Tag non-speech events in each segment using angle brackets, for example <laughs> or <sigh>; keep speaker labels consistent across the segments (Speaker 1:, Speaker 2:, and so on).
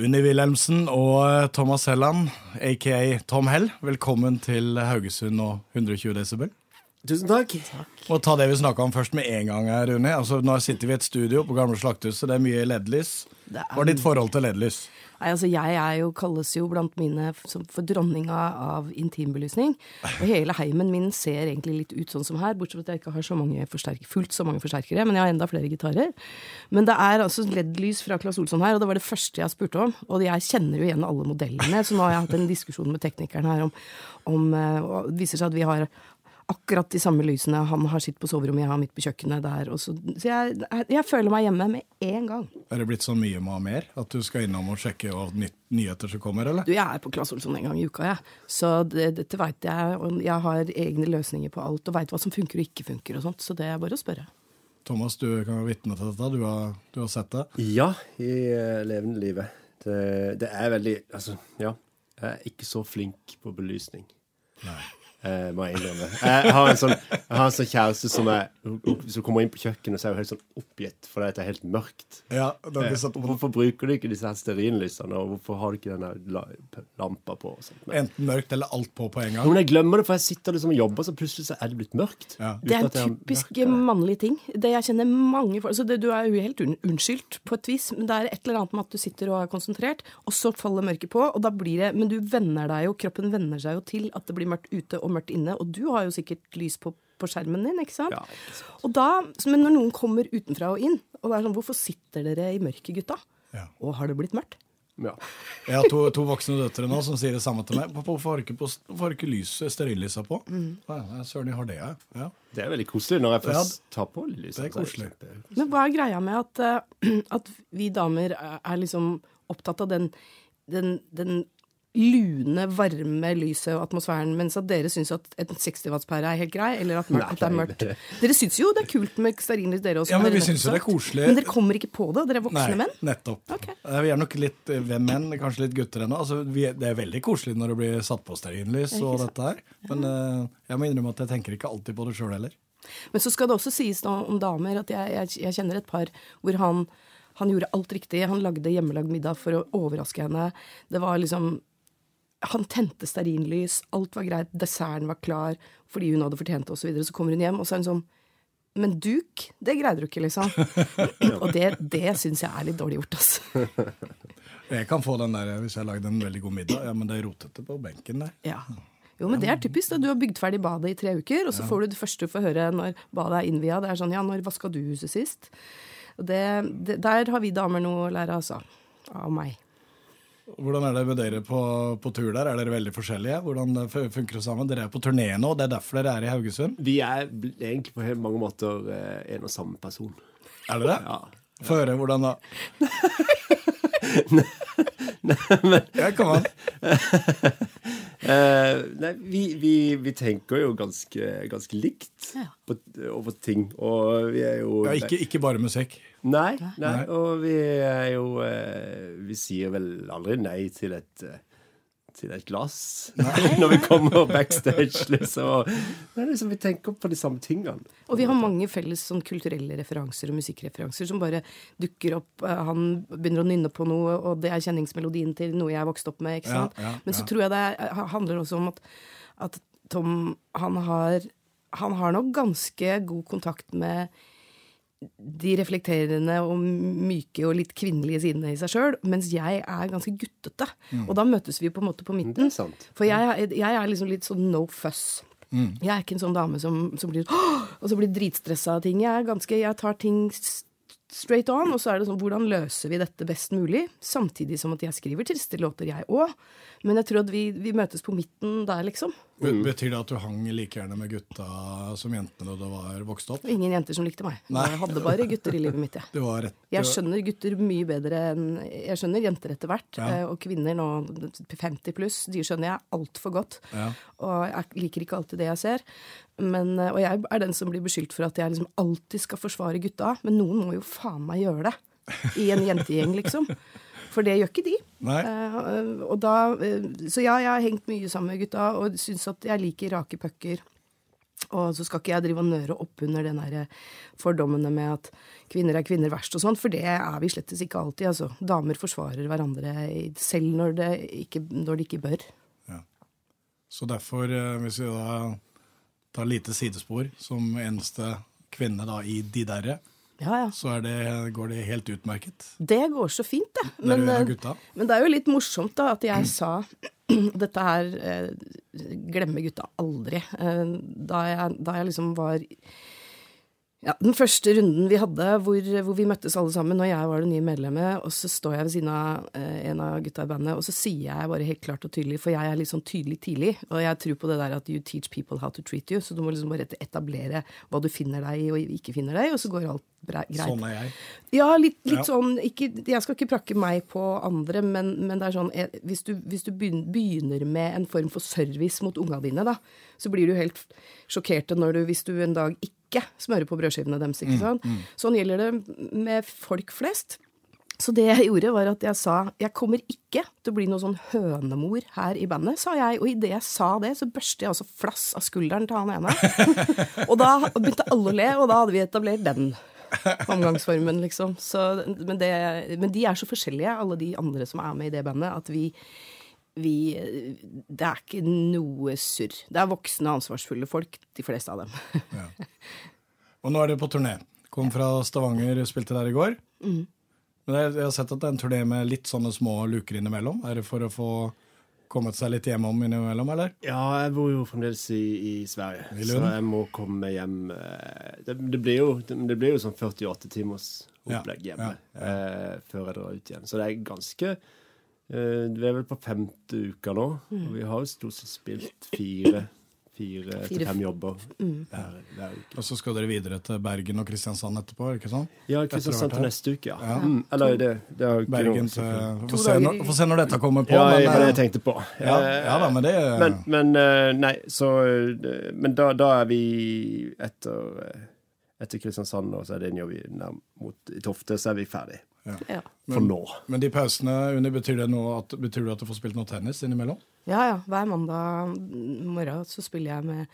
Speaker 1: Unni Wilhelmsen og eh, Thomas Helland, aka Tom Hell, velkommen til Haugesund og 120 desibel.
Speaker 2: Tusen takk.
Speaker 1: Og ta det vi snakka om først med en gang her, Unni. Altså, nå sitter vi i et studio på gamle Slakthuset, det er mye LED-lys. Hva er ditt forhold til LED-lys?
Speaker 3: Nei, altså Jeg jo, kalles jo blant mine for dronninga av intimbelysning. Og hele heimen min ser egentlig litt ut sånn som her, bortsett fra at jeg ikke har så mange fullt så mange forsterkere, men jeg har enda flere gitarer. Men det er altså LED-lys fra Claes Olsson her, og det var det første jeg spurte om. Og jeg kjenner jo igjen alle modellene, så nå har jeg hatt en diskusjon med teknikeren her om, om eh, Det viser seg at vi har akkurat de samme lysene. Han har sitt på soverommet, jeg har mitt på kjøkkenet der. Og så så jeg, jeg føler meg hjemme med en gang.
Speaker 1: Er det blitt så mye med mer? At du skal innom og sjekke ny nyheter som kommer, eller?
Speaker 3: Du, jeg er på Claes Olsson en gang i uka, jeg. Så det, dette veit jeg. Og jeg har egne løsninger på alt og veit hva som funker og ikke funker og sånt. Så det er bare å spørre.
Speaker 1: Thomas, du kan være vitne til dette. Du har, du har sett det.
Speaker 2: Ja, i eh, levende livet. Det, det er veldig Altså, ja. Jeg er ikke så flink på belysning. Eh, må jeg innrømme. Jeg har en sånn, jeg har en sånn kjæreste som er som, kommer inn på kjøkkenet, og er hun helt sånn oppgitt fordi det er helt mørkt.
Speaker 1: Ja, det har
Speaker 2: Eh, Hvorfor bruker du ikke disse her stearinlysene, og hvorfor har du ikke denne la, lampa på? Og sånt?
Speaker 1: Enten mørkt eller alt på på en gang.
Speaker 2: men jeg glemmer det, for jeg sitter liksom og jobber, så plutselig så er det blitt mørkt.
Speaker 1: Ja.
Speaker 3: Det er en typisk mannlig ting. Det jeg kjenner mange folk, så det, Du er jo helt un unnskyldt på et vis, men det er et eller annet med at du sitter og er konsentrert, og så faller mørket på, og da blir det Men du venner deg jo, kroppen venner seg jo til at det blir mørkt ute og mørkt inne, og du har jo sikkert lys på, på skjermen din, ikke sant?
Speaker 2: Ja, ikke sant.
Speaker 3: Og da, men når noen kommer utenfra og inn, og det er sånn Hvorfor sitter dere i mørket, gutta?
Speaker 1: Ja.
Speaker 3: Og har det blitt mørkt?
Speaker 2: Ja.
Speaker 1: Jeg har to, to voksne døtre nå som sier det samme til meg. Hvorfor har ikke, lyset stearinlysa på? Mm. ja, Søren, jeg har det, jeg. Ja.
Speaker 2: Det er veldig koselig når jeg
Speaker 1: Ja,
Speaker 2: først tar på lyset.
Speaker 1: det er koselig.
Speaker 3: Men hva er greia med at, eh, <clears throat> at vi damer er, er liksom opptatt av den, den, den lune, varme lyset og atmosfæren, mens at dere syns at en 60 wattspære er helt grei, eller at, mørkt,
Speaker 2: Nei,
Speaker 3: at det er mørkt? Dere syns jo det er kult med stearinlys, dere også.
Speaker 1: Ja, men vi
Speaker 3: synes
Speaker 1: syns jo det er koselig.
Speaker 3: Men dere kommer ikke på det? Dere er voksne
Speaker 1: Nei,
Speaker 3: menn?
Speaker 1: nettopp.
Speaker 3: Ok.
Speaker 1: Eh, Vi er nok litt eh, menn, kanskje litt gutter ennå. Altså, det er veldig koselig når det blir satt på stearinlys og dette her. Men eh, jeg må innrømme at jeg tenker ikke alltid på det sjøl heller.
Speaker 3: Men så skal det også sies nå om damer at jeg, jeg, jeg kjenner et par hvor han, han gjorde alt riktig. Han lagde hjemmelagd middag for å overraske henne. Det var liksom Han tente stearinlys, alt var greit, desserten var klar fordi hun hadde fortjent det osv. Så, videre. så kommer hun hjem, og så er hun sånn Men duk, det greide du ikke, liksom. <laughs> og det, det syns jeg er litt dårlig gjort, altså. <laughs>
Speaker 1: Jeg kan få den der hvis jeg har lagd en veldig god middag. Ja, men det er rotete på benken der.
Speaker 3: Ja. Jo, men det er typisk. da. Du har bygd ferdig badet i tre uker, og så får du det første du får høre når badet er innvia. Det er sånn ja, når vaska du huset sist? Og det, det, der har vi damer noe å lære, altså. Av meg.
Speaker 1: Hvordan er det med dere på, på tur der? Er dere veldig forskjellige? Hvordan det funker det sammen? Dere er på turné nå, det er derfor dere er i Haugesund?
Speaker 2: Vi er egentlig på mange måter eh, en og samme person.
Speaker 1: Er dere det?
Speaker 2: Ja.
Speaker 1: Få høre hvordan da. <laughs> Ja, kom an. <laughs>
Speaker 2: Eh, nei, vi, vi, vi tenker jo ganske, ganske likt
Speaker 3: Ja.
Speaker 2: på, over ting. Og vi er jo
Speaker 1: Ja, ikke, ikke bare musikk.
Speaker 2: Nei, nei,
Speaker 1: Nei.
Speaker 2: og vi er jo eh, Vi sier vel aldri nei til et eh, til et glass <laughs> når vi kommer backstage, liksom. Er liksom. Vi tenker på de samme tingene.
Speaker 3: Og vi har mange felles sånn kulturelle referanser og musikkreferanser som bare dukker opp. Eh, Han begynner å nynne på noe, og det er kjenningsmelodien til noe jeg vokste opp med. ikke
Speaker 1: Ja, ja,
Speaker 3: Men så
Speaker 1: ja.
Speaker 3: tror jeg det er, handler også om at, at Tom han har, han har nok ganske god kontakt med de reflekterende og myke og litt kvinnelige sidene i seg sjøl, mens jeg er ganske guttete. Og da møtes vi på en måte på midten. For jeg, jeg er liksom litt sånn no fuss. Jeg er ikke en sånn dame som, som blir og så blir dritstressa av ting. Jeg er ganske, jeg tar ting straight on, og så er det sånn hvordan løser vi dette best mulig? Samtidig som at jeg skriver triste låter, jeg òg. Men jeg tror at vi, vi møtes på midten der, liksom.
Speaker 1: Be- Betyr det at du hang like gjerne med gutta som jentene da du var vokst opp?
Speaker 3: Ingen jenter som likte meg.
Speaker 1: Nei.
Speaker 3: Jeg hadde bare gutter i livet mitt, <laughs> jeg.
Speaker 1: Rett
Speaker 3: Jeg skjønner gutter mye bedre enn Jeg skjønner jenter etter hvert.
Speaker 1: Ja.
Speaker 3: eh, Og kvinner nå 50 pluss, de skjønner jeg altfor godt.
Speaker 1: Ja.
Speaker 3: Og jeg liker ikke alltid det jeg ser. Men, eh, og jeg er den som blir beskyldt for at jeg liksom alltid skal forsvare gutta. Men noen må jo faen meg gjøre det. I en jentegjeng, liksom. For det gjør ikke de. Og da, eh, så ja, jeg har hengt mye sammen med gutta og syns at jeg liker rake pucker. Og så skal ikke jeg drive og nøre opp under den der fordommene med at kvinner er kvinner verst og sånn, for det er vi slettes ikke alltid. Altså, damer forsvarer hverandre selv når det ikke, når det ikke bør.
Speaker 1: Ja. Så derfor, eh, hvis vi da tar lite sidespor som eneste kvinne da i De derre,
Speaker 3: Ja, ja.
Speaker 1: så det, går det helt utmerket.
Speaker 3: Det går så fint, det. Men, eh, men det er jo litt morsomt da at jeg sa <clears throat> Dette her eh, glemmer gutta aldri. Eh, da, jeg, da jeg liksom var ja, Den første runden vi hadde hvor, hvor vi møttes alle sammen, og jeg var det nye medlemmet, og så står jeg ved siden av en av gutta i bandet, og så sier jeg bare helt klart og tydelig, for jeg er litt sånn tydelig tidlig, og jeg tror på det der at you teach people how to treat you, så du må liksom bare etablere hva du finner deg i og ikke finner deg i, og så går alt greit.
Speaker 1: Sånn er jeg.
Speaker 3: Ja, litt, litt
Speaker 1: Ja.
Speaker 3: sånn ikke, Jeg skal ikke prakke meg på andre, men, men det er sånn eh, Hvis du, hvis du begynner med en form for service mot unga dine, da, så blir du helt sjokkerte når du, hvis du en dag ikke smører på brødskivene deres. Ikke sant? Sånn gjelder det med folk flest. Så det jeg gjorde, var at jeg sa jeg kommer ikke til å bli noe sånn hønemor her i bandet, sa jeg. Og idet jeg sa det, så børste jeg altså flass av skulderen til han ene. <laughs> og da begynte alle å le, og da hadde vi etablert den <laughs> omgangsformen, liksom. Så, men, det, men de er så forskjellige, alle de andre som er med i det bandet, at vi, vi Det er ikke noe surr. Det er voksne, ansvarsfulle folk, de fleste av dem. <laughs>
Speaker 1: Og nå er det på turné. Kom fra Stavanger, spilte der i går.
Speaker 3: Mm.
Speaker 1: Men jeg, jeg har sett at det er en turné med litt sånne små luker innimellom. Er det for å få kommet seg litt hjemom innimellom, eller?
Speaker 2: Ja, jeg bor jo fremdeles i, i Sverige,
Speaker 1: I
Speaker 2: så jeg må komme hjem eh, Det, det, blir, jo, det, det blir jo sånn 48 timers opplegg
Speaker 1: Ja,
Speaker 2: hjemme
Speaker 1: ja,
Speaker 2: Eh, før jeg drar ut igjen. Så det er ganske eh, Vi er vel på femte uka nå,
Speaker 3: Mm.
Speaker 2: og vi har jo stort sett spilt fire Fire til fem jobber
Speaker 3: Mm.
Speaker 2: hver, hver uke.
Speaker 1: Og så skal dere videre til Bergen og Kristiansand etterpå, er ikke sant?
Speaker 2: Ja, Kristiansand til neste uke, ja.
Speaker 1: Ja.
Speaker 2: Mm, eller det, det er
Speaker 1: Bergen
Speaker 2: noe-
Speaker 1: til Få se, når- få se når dette kommer på.
Speaker 2: Ja, det
Speaker 1: men,
Speaker 2: var det jeg
Speaker 1: eh,
Speaker 2: tenkte på.
Speaker 1: ja, ja da, men det
Speaker 2: Men, men eh, nei, så eh, Men da, da er vi etter etter Kristiansand, og så er det en jobb i- mot Tofte, så er vi ferdig.
Speaker 3: Ja.
Speaker 2: For nå.
Speaker 1: Men de pausene, Unni, betyr det, noe at, betyr det at du får spilt noe tennis innimellom?
Speaker 3: Ja, ja. Hver mandag morgen så spiller jeg med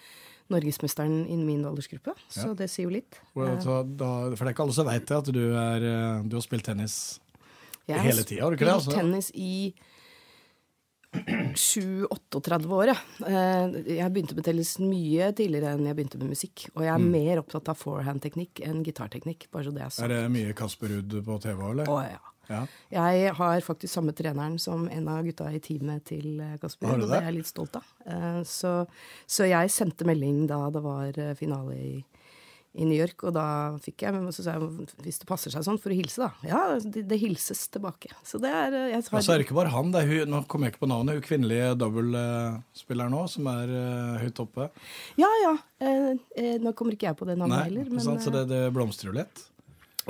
Speaker 3: norgesmesteren i min aldersgruppe, så
Speaker 1: Ja.
Speaker 3: det sier jo litt.
Speaker 1: Og
Speaker 3: Eh,
Speaker 1: da, for det er ikke alle som vet det, at du, er, eh, du har spilt tennis
Speaker 3: jeg
Speaker 1: hele tida, har du ikke det?
Speaker 3: spilt
Speaker 1: Altså?
Speaker 3: tennis i 7-38 år, ja. Eh, Jeg begynte med tennis mye tidligere enn jeg begynte med musikk. Og jeg er mer opptatt av forehand-teknikk enn gitarteknikk, bare så det er
Speaker 1: Er det mye Kasper Ruud på TV eller?
Speaker 3: Å, ja.
Speaker 1: Ja.
Speaker 3: Jeg har faktisk samme treneren som en av gutta i teamet til eh, Kasper,
Speaker 1: Ruud,
Speaker 3: og det er jeg litt stolt av. Eh, Så, så jeg sendte melding da det var finale i, i New York, og da fikk jeg men så sa jeg hvis det passer seg sånn, for å hilse, da. Ja, det, det hilses tilbake. Så det er eh, jeg
Speaker 1: Og så er det ikke bare han, det er hun, nå kommer jeg ikke på navnet, hun kvinnelige dobbeltspilleren nå, som er uh, høyt oppe.
Speaker 3: Ja, ja. Eh, eh, nå kommer ikke jeg på det navnet
Speaker 1: Nei,
Speaker 3: heller, men
Speaker 1: sant? Så
Speaker 3: eh,
Speaker 1: det, det blomstrer jo litt.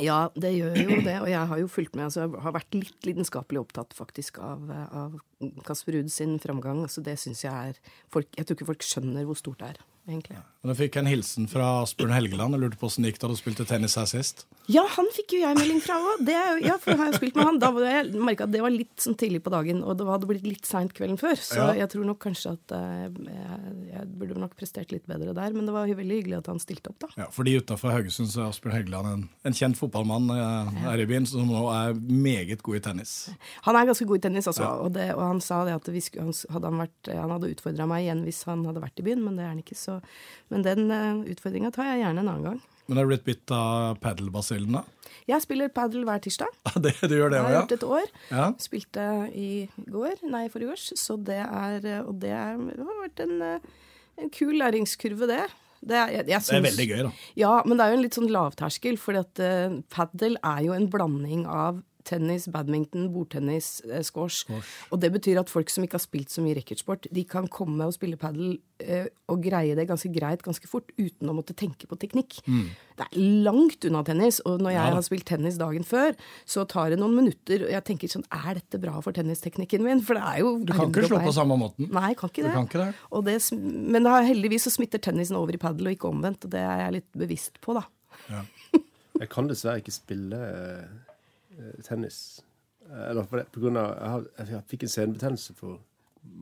Speaker 3: Ja, det gjør jo det, og jeg har jo fulgt med. Altså, jeg har vært litt lidenskapelig opptatt faktisk av, av Kasper Ruud sin framgang. Altså, det syns jeg er folk, Jeg tror ikke folk skjønner hvor stort det er, egentlig.
Speaker 1: Og Du fikk en hilsen fra Asbjørn Helgeland. og lurte på åssen det gikk da du spilte tennis her sist.
Speaker 3: Ja, han fikk jo jeg melding fra òg. Ja, for jeg spilt med han. Da var jeg merka at det var litt sånn tidlig på dagen, og det hadde blitt litt seint kvelden før. Så
Speaker 1: Ja.
Speaker 3: jeg tror nok kanskje at eh, jeg, jeg burde nok prestert litt bedre der. Men det var veldig hyggelig at han stilte opp, da.
Speaker 1: Ja, fordi utafor Haugesund så er Asbjørn Helgeland en, en kjent fotballmann eh, her i byen, som nå er meget god i tennis.
Speaker 3: Han er ganske god i tennis, altså.
Speaker 1: Ja.
Speaker 3: Og, det, og han sa det at vi han, hadde han, vært, han hadde utfordra meg igjen hvis han hadde vært i byen, men det er han ikke. Så, men den uh, utfordringa tar jeg gjerne en annen gang.
Speaker 1: Men er du blitt bitt av padelbasillen, da?
Speaker 3: Jeg spiller padel hver tirsdag. <laughs>
Speaker 1: det, du gjør det
Speaker 3: Jeg har
Speaker 1: ja?
Speaker 3: gjort et år.
Speaker 1: ja?
Speaker 3: Spilte i går, nei, forrige års. Så det er Og det, er, det har vært en, eh, en kul læringskurve, det. Det er, jeg, jeg
Speaker 1: Det er veldig gøy, da.
Speaker 3: Ja, men det er jo en litt sånn lavterskel, for at uh, padel er jo en blanding av tennis, badminton, bordtennis, eh, squash. Og det betyr at folk som ikke har spilt så mye racketsport, de kan komme og spille padel eh, og greie det ganske greit ganske fort uten å måtte tenke på teknikk. Det er langt unna tennis, og når jeg
Speaker 1: Mm. Ja
Speaker 3: har spilt tennis dagen før, så tar det noen minutter, og jeg tenker sånn Er dette bra for tennisteknikken min? For det er jo
Speaker 1: Du kan ikke slå på samme måten.
Speaker 3: Nei, jeg kan ikke
Speaker 1: Du
Speaker 3: det.
Speaker 1: kan ikke det.
Speaker 3: Og det men det har, heldigvis så smitter tennisen over i padel, og ikke omvendt. Og det er jeg litt bevisst på, da. <laughs>
Speaker 2: Jeg kan dessverre ikke spille eh, tennis. Eh, Eller for det, på grunn av jeg, har, jeg fikk en senebetennelse for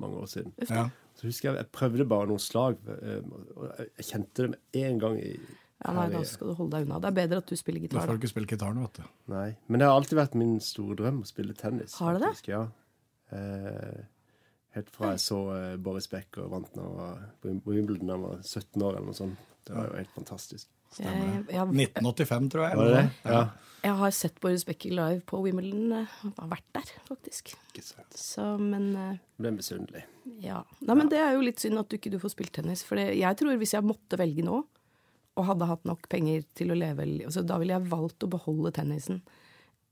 Speaker 2: mange år siden.
Speaker 1: Ja.
Speaker 2: Så husker jeg jeg prøvde bare noen slag, eh, og jeg kjente det med en gang. i
Speaker 3: Ja, nei, da skal du holde deg unna. Det er bedre at du spiller
Speaker 1: Da
Speaker 3: gitar.
Speaker 1: får du ikke spille gitaren, vet du.
Speaker 2: Nei. Men det har alltid vært min store drøm å spille tennis.
Speaker 3: Har det det?
Speaker 2: faktisk, Ja. Eh, helt fra jeg så Boris Boris Becker vant når jeg var på Wimbledon da jeg var 17 år, eller noe sånt. Det var jo helt fantastisk.
Speaker 3: Jeg, jeg,
Speaker 1: 1985, tror jeg.
Speaker 2: Var det det? Ja.
Speaker 3: jeg har sett Boris Becker live på Wimbledon. eh, Har vært der, faktisk. Så, men eh,
Speaker 2: Ble misunnelig.
Speaker 3: Ja. Nei, men Det er jo litt synd at du ikke du får spilt tennis. For det, jeg tror hvis jeg måtte velge nå, og hadde hatt nok penger til å leve altså, Da ville jeg valgt å beholde tennisen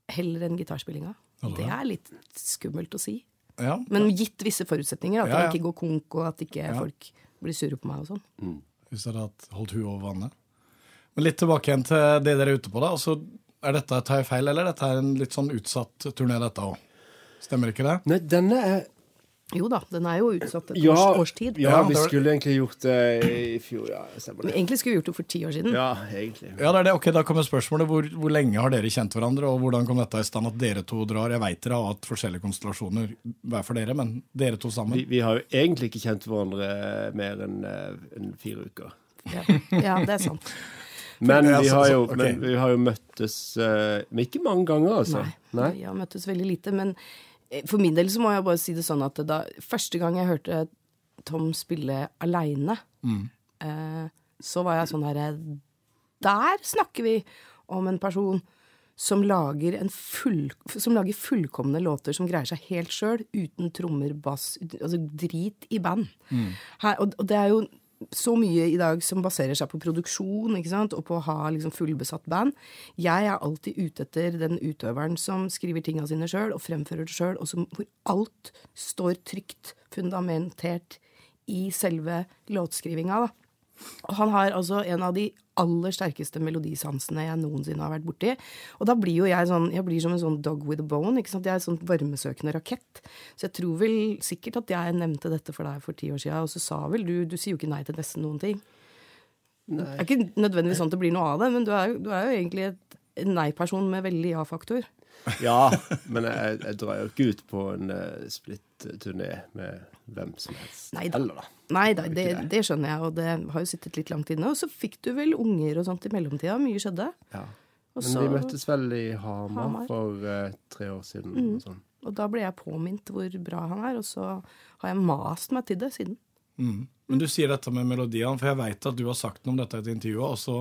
Speaker 3: heller enn gitarspillinga.
Speaker 1: Altså,
Speaker 3: Det er litt skummelt å si.
Speaker 1: Ja.
Speaker 3: Men gitt visse forutsetninger. At
Speaker 1: Ja, ja.
Speaker 3: jeg ikke går konk, og at ikke
Speaker 1: Ja.
Speaker 3: folk blir sure på meg og sånn.
Speaker 1: Hvis dere hadde holdt huet over vannet. Men litt tilbake igjen til det dere er ute på, da. Altså, er dette, tar jeg feil, eller er en litt sånn utsatt turné, dette òg? Stemmer ikke det?
Speaker 2: Nei, denne er
Speaker 3: Jo da, den er jo utsatt et
Speaker 2: Ja,
Speaker 3: års, årstid.
Speaker 2: ja,
Speaker 1: Ja,
Speaker 2: vi skulle egentlig gjort det i fjor, ja. Stemmer det.
Speaker 3: egentlig skulle vi gjort det for ti år siden.
Speaker 2: Ja, egentlig.
Speaker 1: Ja, det er det. Ok, Da kommer spørsmålet. Hvor, hvor lenge har dere kjent hverandre, og hvordan kom dette i stand at dere to drar? Jeg veit dere har hatt forskjellige konstellasjoner hver for dere, men dere to sammen?
Speaker 2: Vi, vi har jo egentlig ikke kjent hverandre mer enn en fire uker.
Speaker 3: Ja. ja, det er sant.
Speaker 2: Men vi har jo, men vi har jo møttes eh, Men ikke mange ganger, altså.
Speaker 3: Nei, Vi har møttes veldig lite. Men eh, for min del så må jeg bare si det sånn at da første gang jeg hørte Tom spille aleine, eh, så var jeg sånn herre Der snakker vi om en person som lager, en full, som lager fullkomne låter som greier seg helt sjøl, uten trommer, bass, altså drit i band. Her, og, og det er jo så mye i dag som baserer seg på produksjon ikke sant? og på å ha liksom fullbesatt band. Jeg er alltid ute etter den utøveren som skriver tinga sine sjøl og fremfører det sjøl, og som, hvor alt står trygt fundamentert i selve låtskrivinga. da. Og han har altså en av de aller sterkeste melodisansene jeg noensinne har vært borti. Og da blir jo jeg sånn Jeg blir som en sånn dog with a bone. ikke sant? Jeg er en sånn varmesøkende rakett. Så jeg tror vel sikkert at jeg nevnte dette for deg for ti år siden, og så sa vel du Du sier jo ikke nei til nesten noen ting. Det er ikke nødvendigvis sånn at det blir noe av det, men du er du er jo egentlig et, nei-person med veldig ja-faktor.
Speaker 2: Ja, men jeg, jeg drar jo ikke ut på en uh, splitt-turné med hvem som helst.
Speaker 3: Neida.
Speaker 2: Heller, da.
Speaker 3: Nei da,
Speaker 2: Det
Speaker 3: det, skjønner jeg, og det har jo sittet litt langt inne. Og så fikk du vel unger og sånt i mellomtida. Mye skjedde.
Speaker 2: Ja.
Speaker 3: Og,
Speaker 2: Men vi møttes vel i Hamar,
Speaker 3: Hamar.
Speaker 2: for uh, tre år siden.
Speaker 3: Mm.
Speaker 2: og sånn.
Speaker 3: og da ble jeg påminnet hvor bra han er, og så har jeg mast meg til det siden.
Speaker 1: Mm. Men du sier dette med melodiene, for jeg veit at du har sagt noe om dette i et intervju. Og så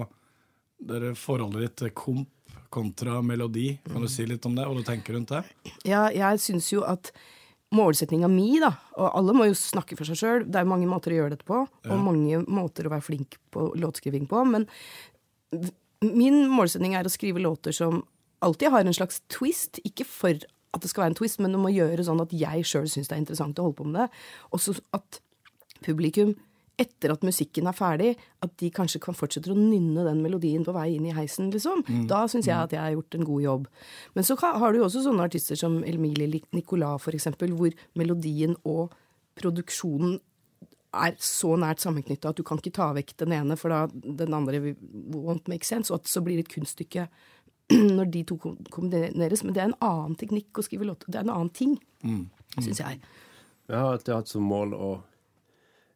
Speaker 1: dere forholdet ditt til komp kontra melodi. Kan du si litt om det, og du tenker rundt det?
Speaker 3: Ja, jeg syns jo at målsettinga mi, da, og alle må jo snakke for seg sjøl, det er mange måter å gjøre dette på, og mange måter å være flink på låtskriving på, men min målsetting er å skrive låter som alltid har en slags twist, ikke for at det skal være en twist, men du må gjøre sånn at jeg sjøl syns det er interessant å holde på med det, og så at publikum etter at musikken er ferdig, at de kanskje kan fortsette å nynne den melodien på vei inn i heisen, liksom. Da syns jeg at jeg har gjort en god jobb. Men så har du jo også sånne artister som Emilie Li- Nicolas, eksempel, hvor melodien og produksjonen er så nært sammenknytta at du kan ikke ta vekk den ene, for da den andre won't make sense, og at så blir det et kunststykke <clears throat> når de to kombineres. Men det er en annen teknikk å skrive låter Det er en annen ting, syns jeg.
Speaker 2: Jeg har alltid hatt som mål å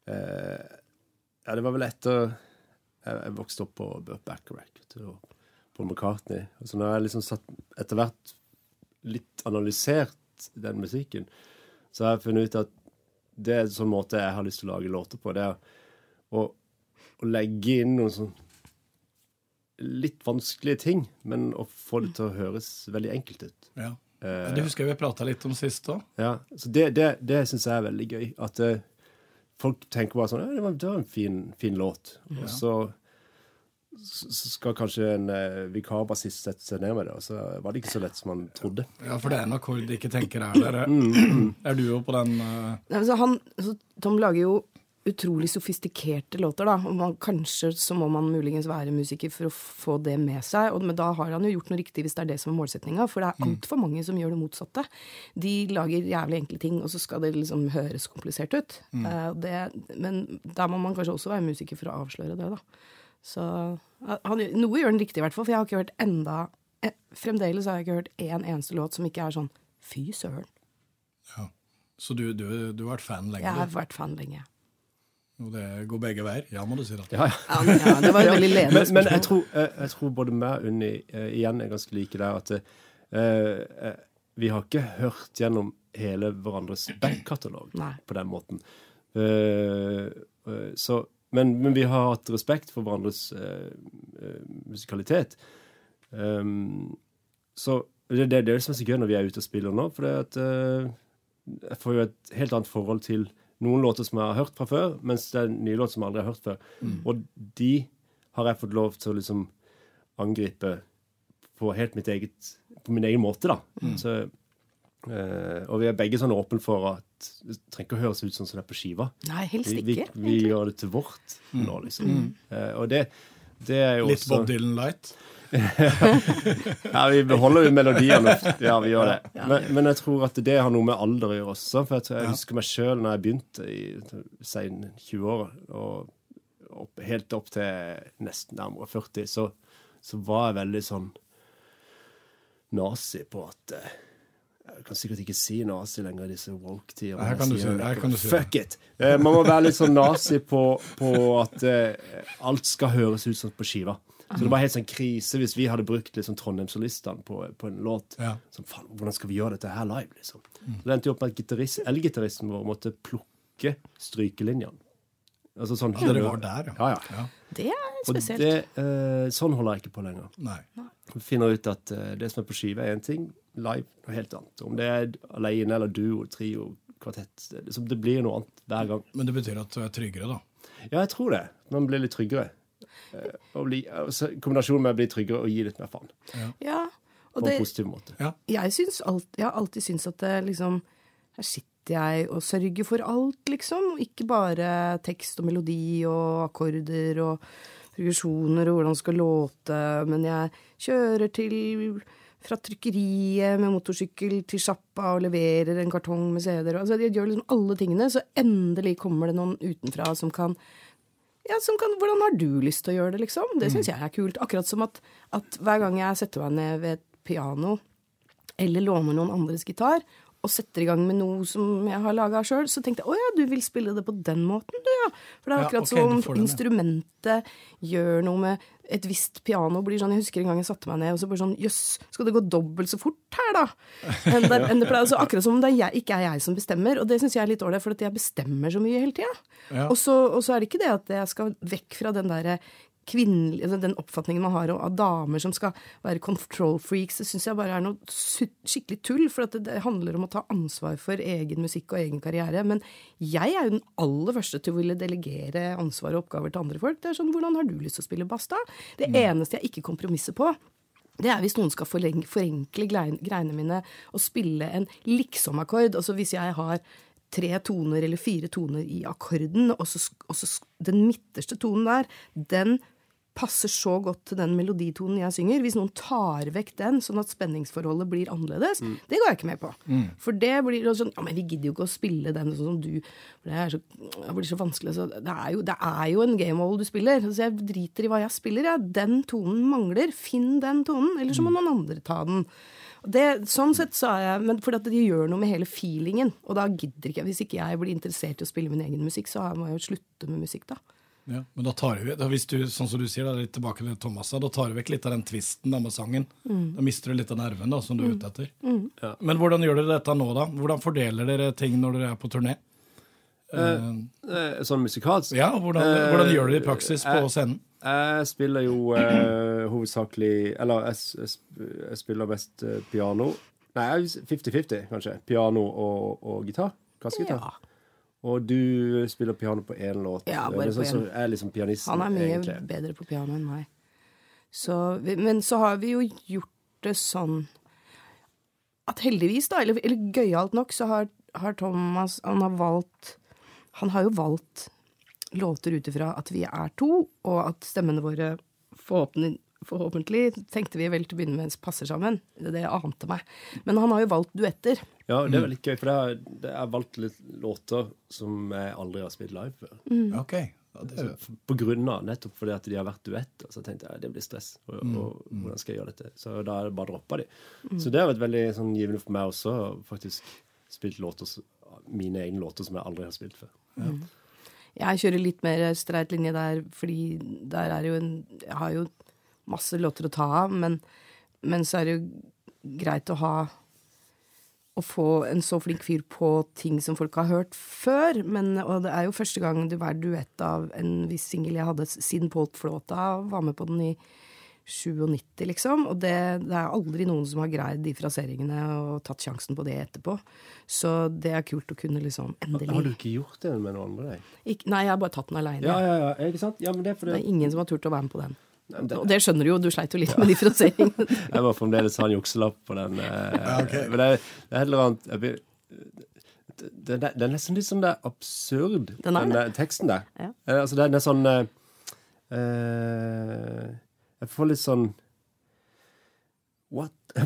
Speaker 2: Ja, det var vel etter jeg, jeg vokste opp på Burt Bacharach og Paul McCartney. Og så når jeg liksom satt etter hvert litt analysert den musikken, så har jeg funnet ut at det er en sånn måte jeg har lyst til å lage låter på. Det er å, å legge inn noen sånn litt vanskelige ting, men å få det til å høres veldig enkelt ut.
Speaker 1: Ja.
Speaker 2: Eh,
Speaker 1: Det husker jeg vi prata litt om sist òg.
Speaker 2: ja, så Det, det, det syns jeg er veldig gøy. At eh, folk tenker bare sånn ja, det, var, det var en fin, fin låt. Og så, så så skal kanskje en eh, vikarbassist sette seg ned med det, og så var det ikke så lett som man trodde.
Speaker 1: Ja, for det er en akkord de ikke tenker er der. Er du jo på den eh,
Speaker 3: Nei, men så han, så Tom lager jo utrolig sofistikerte låter, da. Man, kanskje så må man muligens være musiker for å få det med seg. Og, men da har han jo gjort noe riktig, hvis det er det som er målsettinga. For det er altfor mange som gjør det motsatte. De lager jævlig enkle ting, og så skal det liksom høres komplisert ut. Eh, det, men der må man kanskje også være musiker for å avsløre det, da. Så eh, han, noe gjør han riktig, i hvert fall. For jeg har ikke hørt enda eh, Fremdeles har jeg ikke hørt én eneste låt som ikke er sånn fy søren.
Speaker 1: Så du, du, du har vært fan lenge?
Speaker 3: Jeg har vært fan lenge.
Speaker 1: Og det går begge veier? Ja, må du si. det.
Speaker 2: Ja, ja.
Speaker 3: Ja, det var veldig ledende
Speaker 2: Men, men jeg, tror, jeg, jeg tror både meg og Unni uh, igjen er ganske like der at eh, eh, vi har ikke hørt gjennom hele hverandres backkatalog på den måten. Uh, eh, så, men, men vi har hatt respekt for hverandres musikalitet. Um, så det, det er det som er så gøy når vi er ute og spiller nå, for det at jeg får jo et helt annet forhold til noen låter som jeg har hørt fra før, mens det er nye låter som jeg aldri har hørt før. Og de har jeg fått lov til å liksom angripe på helt mitt eget på min egen måte, da. Så, øh, og vi er begge sånn åpne for at det trenger ikke å høres ut sånn som det er på skiva.
Speaker 3: Nei, helst
Speaker 2: Vi, vi,
Speaker 3: ikke.
Speaker 2: vi gjør det til vårt nå, liksom. Uh, og det, det er jo
Speaker 1: Litt
Speaker 2: også
Speaker 1: Bob Dylan light? <laughs>
Speaker 2: ja, vi beholder jo melodiene. Ja, vi gjør det. Men, men jeg tror at det har noe med alder å gjøre også. For jeg, tror, jeg husker meg sjøl når jeg begynte i sein 20-åra, og opp, helt opp til nesten nærmere 40, så, så var jeg veldig sånn nazi på at eh, Jeg kan sikkert ikke si nazi lenger i disse woke-tider.
Speaker 1: Her kan du si det, kan du si.
Speaker 2: Fuck it! Eh, man må være litt sånn nazi på, på at eh, alt skal høres ut som på skiva. Så det var helt sånn krise hvis vi hadde brukt liksom Trondheimssolistene på, på en låt.
Speaker 1: Ja.
Speaker 2: Sånn, faen, hvordan skal vi gjøre dette her live, liksom? Så det endte jo opp med at gitarist, elgitaristen vår måtte plukke strykelinjene. Altså sånn
Speaker 1: Ja, det var der,
Speaker 2: Ja, ja.
Speaker 1: ja.
Speaker 3: Det er
Speaker 2: Og
Speaker 3: spesielt.
Speaker 2: det, eh, sånn holder jeg ikke på lenger.
Speaker 1: Nei.
Speaker 2: Vi finner ut at eh, det som er på skive, er én ting, live noe helt annet. Om det er alene eller duo, trio, kvartett. Det, liksom, det blir noe annet hver gang.
Speaker 1: Men det betyr at du er tryggere, da.
Speaker 2: Ja, jeg tror det. Man blir litt tryggere. Eh, bli, altså, kombinasjonen med å bli tryggere og gi litt mer faen.
Speaker 3: Ja,
Speaker 2: På
Speaker 3: og det,
Speaker 2: en positiv måte.
Speaker 1: Ja.
Speaker 3: jeg, alt, jeg har alltid syntes at det liksom Her sitter jeg og sørger for alt, liksom. Ikke bare tekst og melodi og akkorder og progresjoner og hvordan det skal låte, men jeg kjører til fra trykkeriet med motorsykkel til sjappa og leverer en kartong med CD-er. Altså, de gjør liksom alle tingene, så endelig kommer det noen utenfra som kan ja, som kan, Hvordan har du lyst til å gjøre det, liksom? Det syns jeg er kult. Akkurat som at, at hver gang jeg setter meg ned ved et piano eller låner noen andres gitar og setter i gang med noe som jeg har laga sjøl, så tenkte jeg å ja, du vil spille det på den måten, du, ja. For det er akkurat
Speaker 1: ja, okay,
Speaker 3: som instrumentet gjør noe med et visst piano blir sånn, Jeg husker en gang jeg satte meg ned og så bare sånn Jøss, skal det gå dobbelt så fort her, da? Enn det, enn det pleier. Så akkurat som om det er jeg, ikke er jeg som bestemmer. Og det syns jeg er litt ålreit, for at jeg bestemmer så mye hele tida.
Speaker 1: Ja.
Speaker 3: Og, så, og så er det ikke det at jeg skal vekk fra den derre kvinnelig, altså den oppfatningen man har av damer som skal være control freaks, det syns jeg bare er noe skikkelig tull. For det, handler om å ta ansvar for egen musikk og egen karriere. Men jeg er jo den aller første til å ville delegere ansvar og oppgaver til andre folk. Det er sånn, Hvordan har du lyst til å spille bass, da? Det eneste jeg ikke kompromisser på, det er hvis noen skal forenkle greiene mine og spille en liksom-akkord. Altså hvis jeg har tre toner eller fire toner i akkorden, og så, og så den midterste tonen der, den passer så godt til den meloditonen jeg synger. Hvis noen tar vekk den, sånn at spenningsforholdet blir annerledes, det går jeg ikke med på. For det blir sånn Ja, men vi gidder jo ikke å spille den sånn som du For det, er så, det blir så vanskelig. Så det, er jo, det er jo en gamehole du spiller. Så jeg driter i hva jeg spiller. Ja. Den tonen mangler. Finn den tonen, eller så må noen andre ta den. Det, sånn sett sa jeg, men fordi at de gjør noe med hele feelingen. Og da gidder ikke jeg. Hvis ikke jeg blir interessert i å spille min egen musikk, så må jeg jo slutte med musikk, da.
Speaker 1: Ja, men da tar vi, da hvis du, sånn som du sier, da, litt tilbake til Thomas, da tar du vekk litt av den tvisten da, med sangen. Da mister du litt av nerven da, som du er ute etter. Men hvordan gjør dere dette nå, da? Hvordan fordeler dere ting når dere er på turné? Eh,
Speaker 2: Eh, Sånn musikalsk.
Speaker 1: ja, hvordan, hvordan gjør dere det i praksis på scenen?
Speaker 2: Jeg spiller jo eh, hovedsakelig Eller jeg, jeg, spiller mest eh, piano. Nei, 50-50, kanskje. Piano og, og gitar. Kassegitar.
Speaker 3: Ja.
Speaker 2: Og du spiller piano på én låt.
Speaker 3: Ja, bare på
Speaker 2: sånn som
Speaker 3: én.
Speaker 2: er liksom pianisten,
Speaker 3: Han er mye
Speaker 2: egentlig.
Speaker 3: bedre på piano enn meg. Så, men så har vi jo gjort det sånn at heldigvis, da, eller, eller gøyalt nok, så har, har Thomas Han har valgt Han har jo valgt låter ut ifra at vi er to, og at stemmene våre forhåpentlig, forhåpentlig tenkte vi vel til å begynne med passer sammen. Det ante meg. Men han har jo valgt duetter.
Speaker 2: Ja, det er
Speaker 3: Mm.
Speaker 2: veldig gøy, for det har, valgt litt låter som jeg aldri har spilt live før.
Speaker 3: Mm.
Speaker 1: Ok. Ja, er,
Speaker 2: På grunn av, nettopp fordi at de har vært duetter. Så tenkte jeg det blir stress. Og,
Speaker 3: Mm.
Speaker 2: og hvordan skal jeg gjøre dette? Så da er det bare droppa de. Så det har vært veldig sånn, givende for meg også, faktisk spilt låter mine egne låter som jeg aldri har spilt før.
Speaker 3: Jeg kjører litt mer streit linje der, fordi der er jo en Jeg har jo masse låter å ta av, men, men så er det jo greit å ha Å få en så flink fyr på ting som folk har hørt før. Men, og det er jo første gang det var duett av en viss singel jeg hadde siden Polt Flåta var med på den i 97, liksom. Og det, det er aldri noen som har greid de fraseringene og tatt sjansen på det etterpå. Så det er kult å kunne liksom endelig
Speaker 2: Har du ikke gjort det med noen andre? Deg?
Speaker 3: Nei, jeg har bare tatt den aleine.
Speaker 2: Ja, ja, ja, ikke sant? Ja, det er fordi
Speaker 3: Det er ingen som har turt å være med på den. Og det skjønner du jo, du sleit jo litt med differensieringen. <laughs>
Speaker 2: Jeg må fremdeles ha en jukselapp på den.
Speaker 1: okay.
Speaker 2: Men det, er- det er et eller annet det, det, er nesten litt sånn det er absurd,
Speaker 3: Den er det.
Speaker 2: der teksten der.
Speaker 3: Ja.
Speaker 2: Eh, altså, den er sånn eh, eh, Jeg får litt sånn What? <laughs>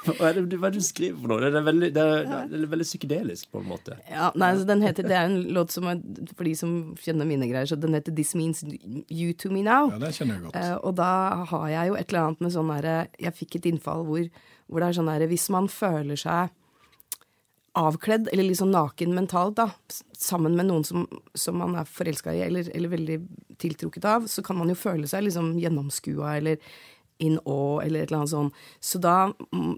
Speaker 2: Hva er det, du- hva er det du skriver for noe? Det er veldig, det er, det er veldig psykedelisk, på en måte.
Speaker 3: Ja, nei, så den heter, Det er en låt som er, for de som kjenner mine greier, så den heter 'This Means You To Me Now'.
Speaker 1: Ja, det kjenner jeg godt.
Speaker 3: Eh, og da har jeg jo et eller annet med sånn derre Jeg fikk et innfall hvor, hvor det er sånn derre Hvis man føler seg avkledd, eller sånn naken mentalt, da, sammen med noen som, som man er forelska i, eller, eller veldig tiltrukket av, så kan man jo føle seg liksom gjennomskua, eller in awe, eller et eller annet sånt. Så da,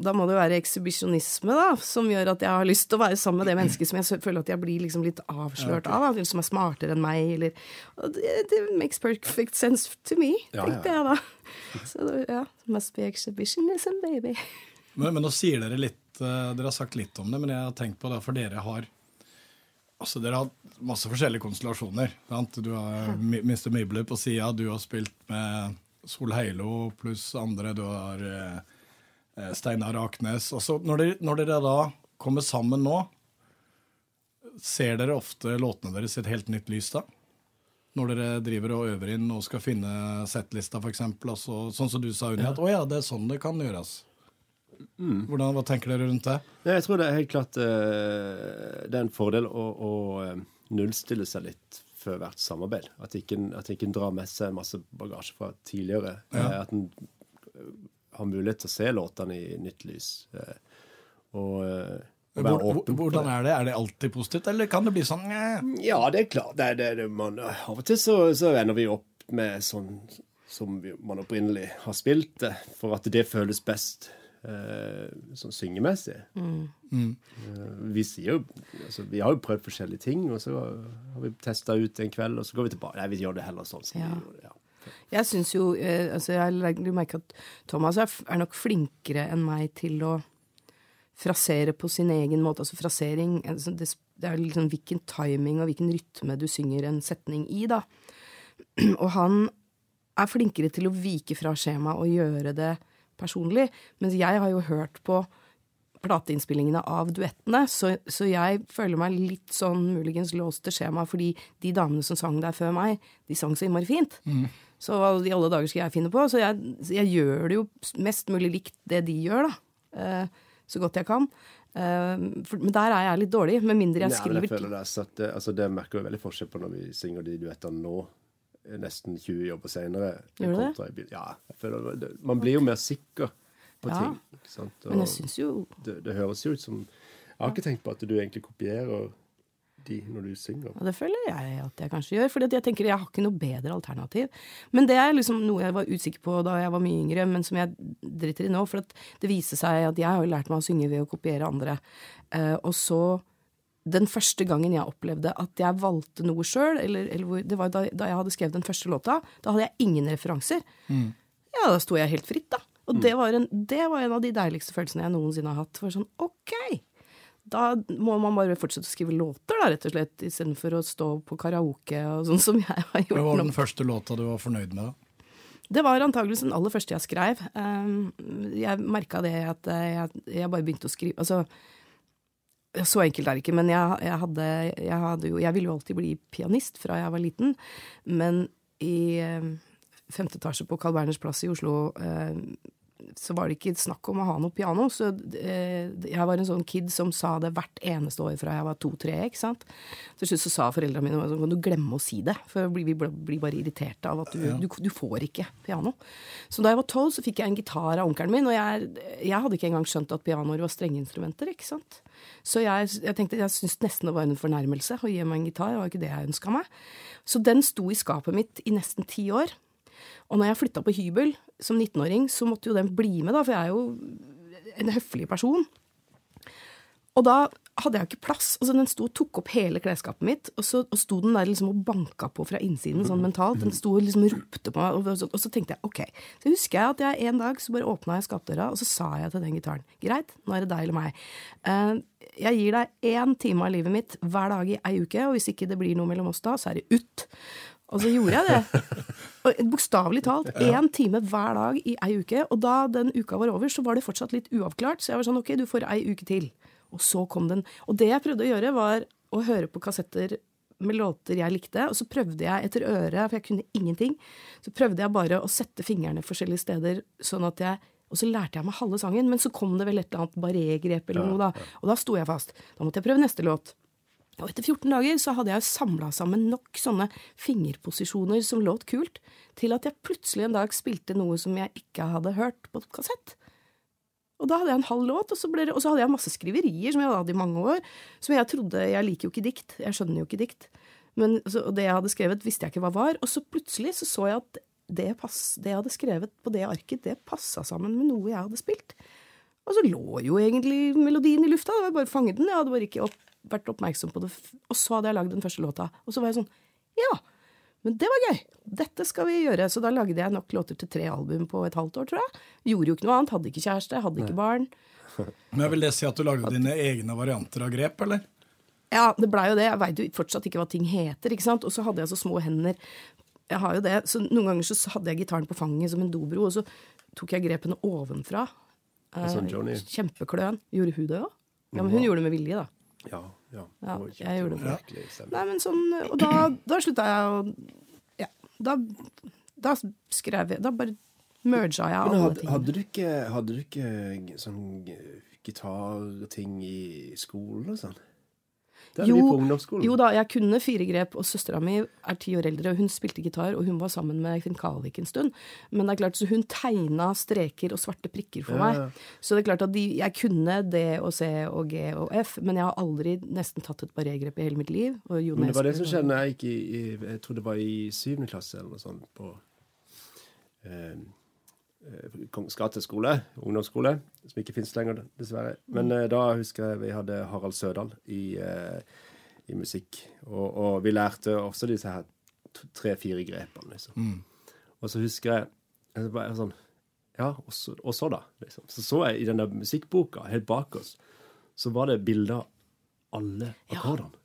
Speaker 3: da må det jo være ekshibisjonisme, da, som gjør at jeg har lyst til å være sammen med det mennesket som jeg føler at jeg blir liksom litt avslørt av, okay. av, som er smartere enn meg, eller det, det makes perfect sense to me,
Speaker 2: Ja,
Speaker 3: tenkte jeg da. Så ja, must be exhibitionism, baby.
Speaker 1: Men, men nå sier dere litt eh, Dere har sagt litt om det, men jeg har tenkt på det, for dere har Altså, dere har hatt masse forskjellige konstellasjoner. Sant? Du har Mr. Mibler på sida, du har spilt med Sol Heilo pluss andre, du har eh, eh, Steinar Aknes. Altså, når, dere- når dere da kommer sammen nå, ser dere ofte låtene deres i et helt nytt lys da? Når dere driver og øver inn og skal finne settlista, f.eks. Sånn som du sa, Unni, at å ja, det er sånn det kan gjøres. Hvordan, hva tenker dere rundt det?
Speaker 2: Ja, jeg tror det er helt klart uh, det er en fordel å, å eh, nullstille seg litt før hvert samarbeid. At ikke en- at ikke en drar med seg masse bagasje fra tidligere.
Speaker 1: Ja.
Speaker 2: Eh, at en eh, har mulighet til å se låtene i nytt lys. eh, og, og være åpen
Speaker 1: hvordan er det? Er det alltid positivt, eller kan det bli sånn
Speaker 2: Ja, det er klart. Det, er- det, det, man, av og til så, så ender vi opp med sånn som man opprinnelig har spilt det, for at det føles best eh, sånn syngemessig.
Speaker 1: Mm.
Speaker 2: Eh, vi sier jo altså, Vi har jo prøvd forskjellige ting, og så har vi testa ut en kveld, og så går vi tilbake. Nei, vi gjør det heller sånn
Speaker 3: Ja.
Speaker 2: vi. Ja.
Speaker 3: Jeg syns jo eh, altså Jeg legger merke at Thomas er, er nok flinkere enn meg til å frasere på sin egen måte. Altså frasering altså det, det er liksom hvilken timing og hvilken rytme du synger en setning i, da. <clears throat> Og han er flinkere til å vike fra skjemaet og gjøre det personlig. Mens jeg har jo hørt på plateinnspillingene av duettene, så, så jeg føler meg litt sånn muligens låst til skjema, fordi de damene som sang der før meg, de sang så innmari fint. Så hva i alle dager skal jeg finne på? Så jeg, jeg gjør det jo mest mulig likt det de gjør, da. Eh, så godt jeg kan. Eh, for, men der er jeg litt dårlig, med mindre jeg
Speaker 2: Nei, men
Speaker 3: skriver
Speaker 2: jeg føler det, satt, det, altså, det merker jeg veldig forskjell på når vi synger de duettene nå, eh, nesten 20 jobber bil- Ja, man blir jo mer sikker på
Speaker 3: Ja.
Speaker 2: ting. Sant?
Speaker 3: Og Men jeg
Speaker 2: synes
Speaker 3: syns jo
Speaker 2: det, det høres jo ut som Jeg har ikke tenkt på at du egentlig kopierer de når du synger.
Speaker 3: Ja, det føler jeg at jeg kanskje gjør. For jeg tenker jeg har ikke noe bedre alternativ. Men det er liksom noe jeg var usikker på da jeg var mye yngre, men som jeg driter i nå. For at det viser seg at jeg har lært meg å synge ved å kopiere andre. Eh, og så den første gangen jeg opplevde at jeg valgte noe sjøl, eller, eller det var da, da jeg hadde skrevet den første låta, da hadde jeg ingen referanser. Ja, da sto jeg helt fritt, da. Og det, var en, det var en av de deiligste følelsene jeg noensinne har hatt. For sånn, ok, da må man bare fortsette å skrive låter, da, rett og slett, istedenfor å stå på karaoke og sånn som jeg har gjort.
Speaker 1: Hva
Speaker 3: var
Speaker 1: den første låta du var fornøyd med? da?
Speaker 3: Det var antageligvis den aller første jeg skrev. Um, jeg merka det at eh, jeg, jeg bare begynte å skrive Altså, så enkelt er det ikke, men jeg, jeg, hadde, jeg hadde jo Jeg ville jo alltid bli pianist fra jeg var liten, men i eh, femte etasje på Carl Berners plass i Oslo eh, så var det ikke snakk om å ha noe piano. Så eh, jeg var en sånn kid som sa det hvert eneste år fra jeg var to-tre. ikke sant? Til slutt så sa foreldrene mine sånn, kan du glemme å si det, for vi blir bare irriterte av at du, du, du, får ikke piano. Så da jeg var tolv, så fikk jeg en gitar av onkelen min, og jeg, jeg hadde ikke engang skjønt at pianoer var strengeinstrumenter. ikke sant? Så jeg, jeg tenkte, jeg syntes nesten det var en fornærmelse å gi meg en gitar. Det var ikke det jeg ønska meg. Så den sto i skapet mitt i nesten ti år. Og når jeg flytta på hybel som 19-åring, så måtte jo den bli med, da, for jeg er jo en høflig person. Og da hadde jeg ikke plass. Altså, den sto og tok opp hele klesskapet mitt, og så og sto den der liksom og banka på fra innsiden sånn mentalt. Den sto og liksom ropte på meg, og så, og så tenkte jeg OK. Så husker jeg at jeg en dag så bare åpna jeg skapdøra, og så sa jeg til den gitaren Greit, nå er det deg eller meg. Uh, jeg gir deg én time av livet mitt hver dag i ei uke, og hvis ikke det blir noe mellom oss da, så er det ut. Og så gjorde jeg det. Bokstavelig talt. Én time hver dag i ei uke. Og da den uka var over, så var det fortsatt litt uavklart. Så jeg var sånn OK, du får ei uke til. Og så kom den. Og det jeg prøvde å gjøre, var å høre på kassetter med låter jeg likte, og så prøvde jeg etter øret, for jeg kunne ingenting, så prøvde jeg bare å sette fingrene forskjellige steder, sånn at jeg og så lærte jeg meg halve sangen, men så kom det vel et eller annet barré-grep eller noe, da. Og da sto jeg fast. Da måtte jeg prøve neste låt. Og etter 14 dager så hadde jeg samla sammen nok sånne fingerposisjoner som låt kult, til at jeg plutselig en dag spilte noe som jeg ikke hadde hørt på kassett. Og da hadde jeg en halv låt, og så, det, og så hadde jeg masse skriverier som jeg hadde hatt i mange år, som jeg trodde Jeg liker jo ikke dikt, jeg skjønner jo ikke dikt. Men, så, og det jeg hadde skrevet, visste jeg ikke hva var. Og så plutselig så, så jeg at det, pass, det jeg hadde skrevet på det arket, det passa sammen med noe jeg hadde spilt. Og så lå jo egentlig melodien i lufta, det var bare å fange den. Jeg hadde bare ikke opp vært oppmerksom på det. Og så hadde jeg lagd den første låta. Og så var jeg sånn Ja, men det var gøy! Dette skal vi gjøre. Så da lagde jeg nok låter til tre album på et halvt år, tror jeg. Gjorde jo ikke noe annet. Hadde ikke kjæreste, hadde ikke barn.
Speaker 1: Men Vil det si at du lagde dine egne varianter av grep, eller?
Speaker 3: Ja, det blei jo det. Jeg veit jo fortsatt ikke hva ting heter, ikke sant. Og så hadde jeg så små hender. Jeg har jo det. Så noen ganger så hadde jeg gitaren på fanget som en dobro, og så tok jeg grepene ovenfra.
Speaker 2: Sånn
Speaker 3: Kjempekløen. Gjorde hun det òg? Ja, men hun gjorde det med vilje, da.
Speaker 2: Ja, ja.
Speaker 3: ja jeg gjorde det.
Speaker 2: Ja.
Speaker 3: Nei, men sånn, og da, da slutta jeg å Ja, da, da skrev jeg Da bare merga jeg alle
Speaker 2: hadde,
Speaker 3: ting.
Speaker 2: Hadde du ikke, hadde du ikke sånn gitarting i skolen og sånn? Det
Speaker 3: jo,
Speaker 2: vi på ungdomsskolen.
Speaker 3: jo da, jeg kunne fire grep, og søstera mi er ti år eldre, og hun spilte gitar, og hun var sammen med Finn Kalvik en stund. Men det er klart, så hun tegna streker og svarte prikker for
Speaker 2: Ja,
Speaker 3: meg. Så det er klart at de, jeg kunne D og C og G og F, men jeg har aldri nesten tatt et barrégrep i hele mitt liv. Jo
Speaker 2: Men det var det som skjedde når jeg gikk i, i Jeg tror det var i syvende klasse eller noe sånt på eh, Kongens gate skole, ungdomsskole, som ikke finnes lenger, dessverre. Men eh, da husker jeg vi hadde Harald Sødal i, eh, i musikk. Og, og vi lærte også disse her tre-fire grepene, liksom. Og så husker jeg, jeg bare sånn Ja, og så, og så da? Liksom. Så så jeg i den der musikkboka, helt bak oss, så var det bilder av alle akkordene.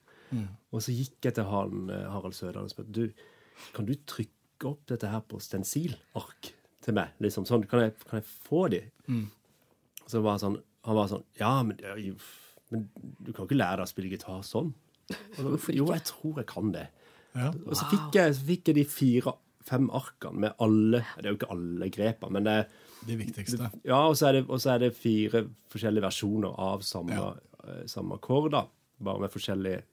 Speaker 2: Og så gikk jeg til han, eh, Harald Sødal og spurte du, kan du trykke opp dette her på stensilark til meg. liksom sånn, Kan jeg, kan jeg få de? Og så var sånn, han var sånn Ja, men, men du kan jo ikke lære deg å spille gitar sånn. Så, jo, jeg tror jeg kan det.
Speaker 1: Ja.
Speaker 2: Og så fikk jeg, så fikk jeg de fire-fem arkene med alle Det er jo ikke alle grepene, men det
Speaker 1: De viktigste.
Speaker 2: ja, og så er det, er det fire forskjellige versjoner av samme,
Speaker 1: Ja.
Speaker 2: eh, samme akkord, da. Bare med forskjellige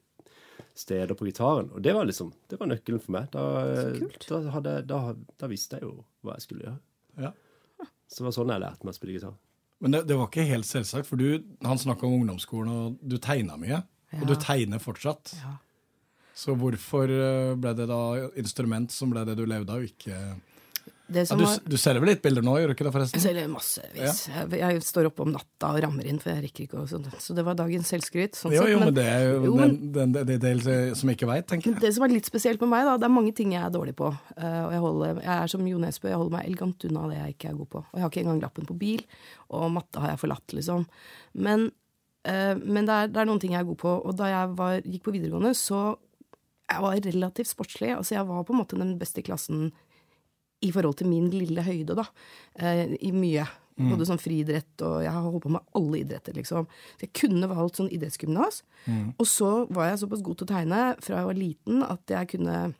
Speaker 2: steder på gitaren. Og det var liksom, det var nøkkelen for meg. Da, eh, da, hadde, da, da visste jeg jo hva jeg skulle gjøre.
Speaker 1: Ja.
Speaker 2: Så det var sånn jeg lærte meg å spille gitar.
Speaker 1: Men det, det var ikke helt selvsagt, for du, han snakka om ungdomsskolen, og du tegna mye. Og du tegner fortsatt.
Speaker 3: Ja.
Speaker 1: Så hvorfor eh, ble det da instrument som ble det du levde av, ikke ja, du, du selger vel litt bilder nå, gjør du ikke det, forresten?
Speaker 3: jeg selger massevis. Jeg, jeg står oppe om natta og rammer inn, for jeg rekker ikke å sånn. Så det var dagens selvskryt. Sånn
Speaker 1: Jo, jo, men det er jo
Speaker 3: Jo,
Speaker 1: den, den, den, den del som ikke veit, tenker jeg.
Speaker 3: Det som er litt spesielt med meg, da, det er mange ting jeg er dårlig på. Eh, og jeg, holder, jeg er som Jo Nesbø, jeg holder meg elegant unna det jeg ikke er god på. Og jeg har ikke engang lappen på bil, og matte har jeg forlatt, liksom. Men, eh, men det, er, det er noen ting jeg er god på. Og da jeg var, gikk på videregående, så jeg var relativt sportslig. Altså jeg var på en måte den beste i klassen i forhold til min lille høyde, da. Eh, I mye. Både sånn friidrett og Jeg har holdt på med alle idretter, liksom. Så jeg kunne valgt sånn idrettsgymnas. Og så var jeg såpass god til å tegne fra jeg var liten at jeg kunne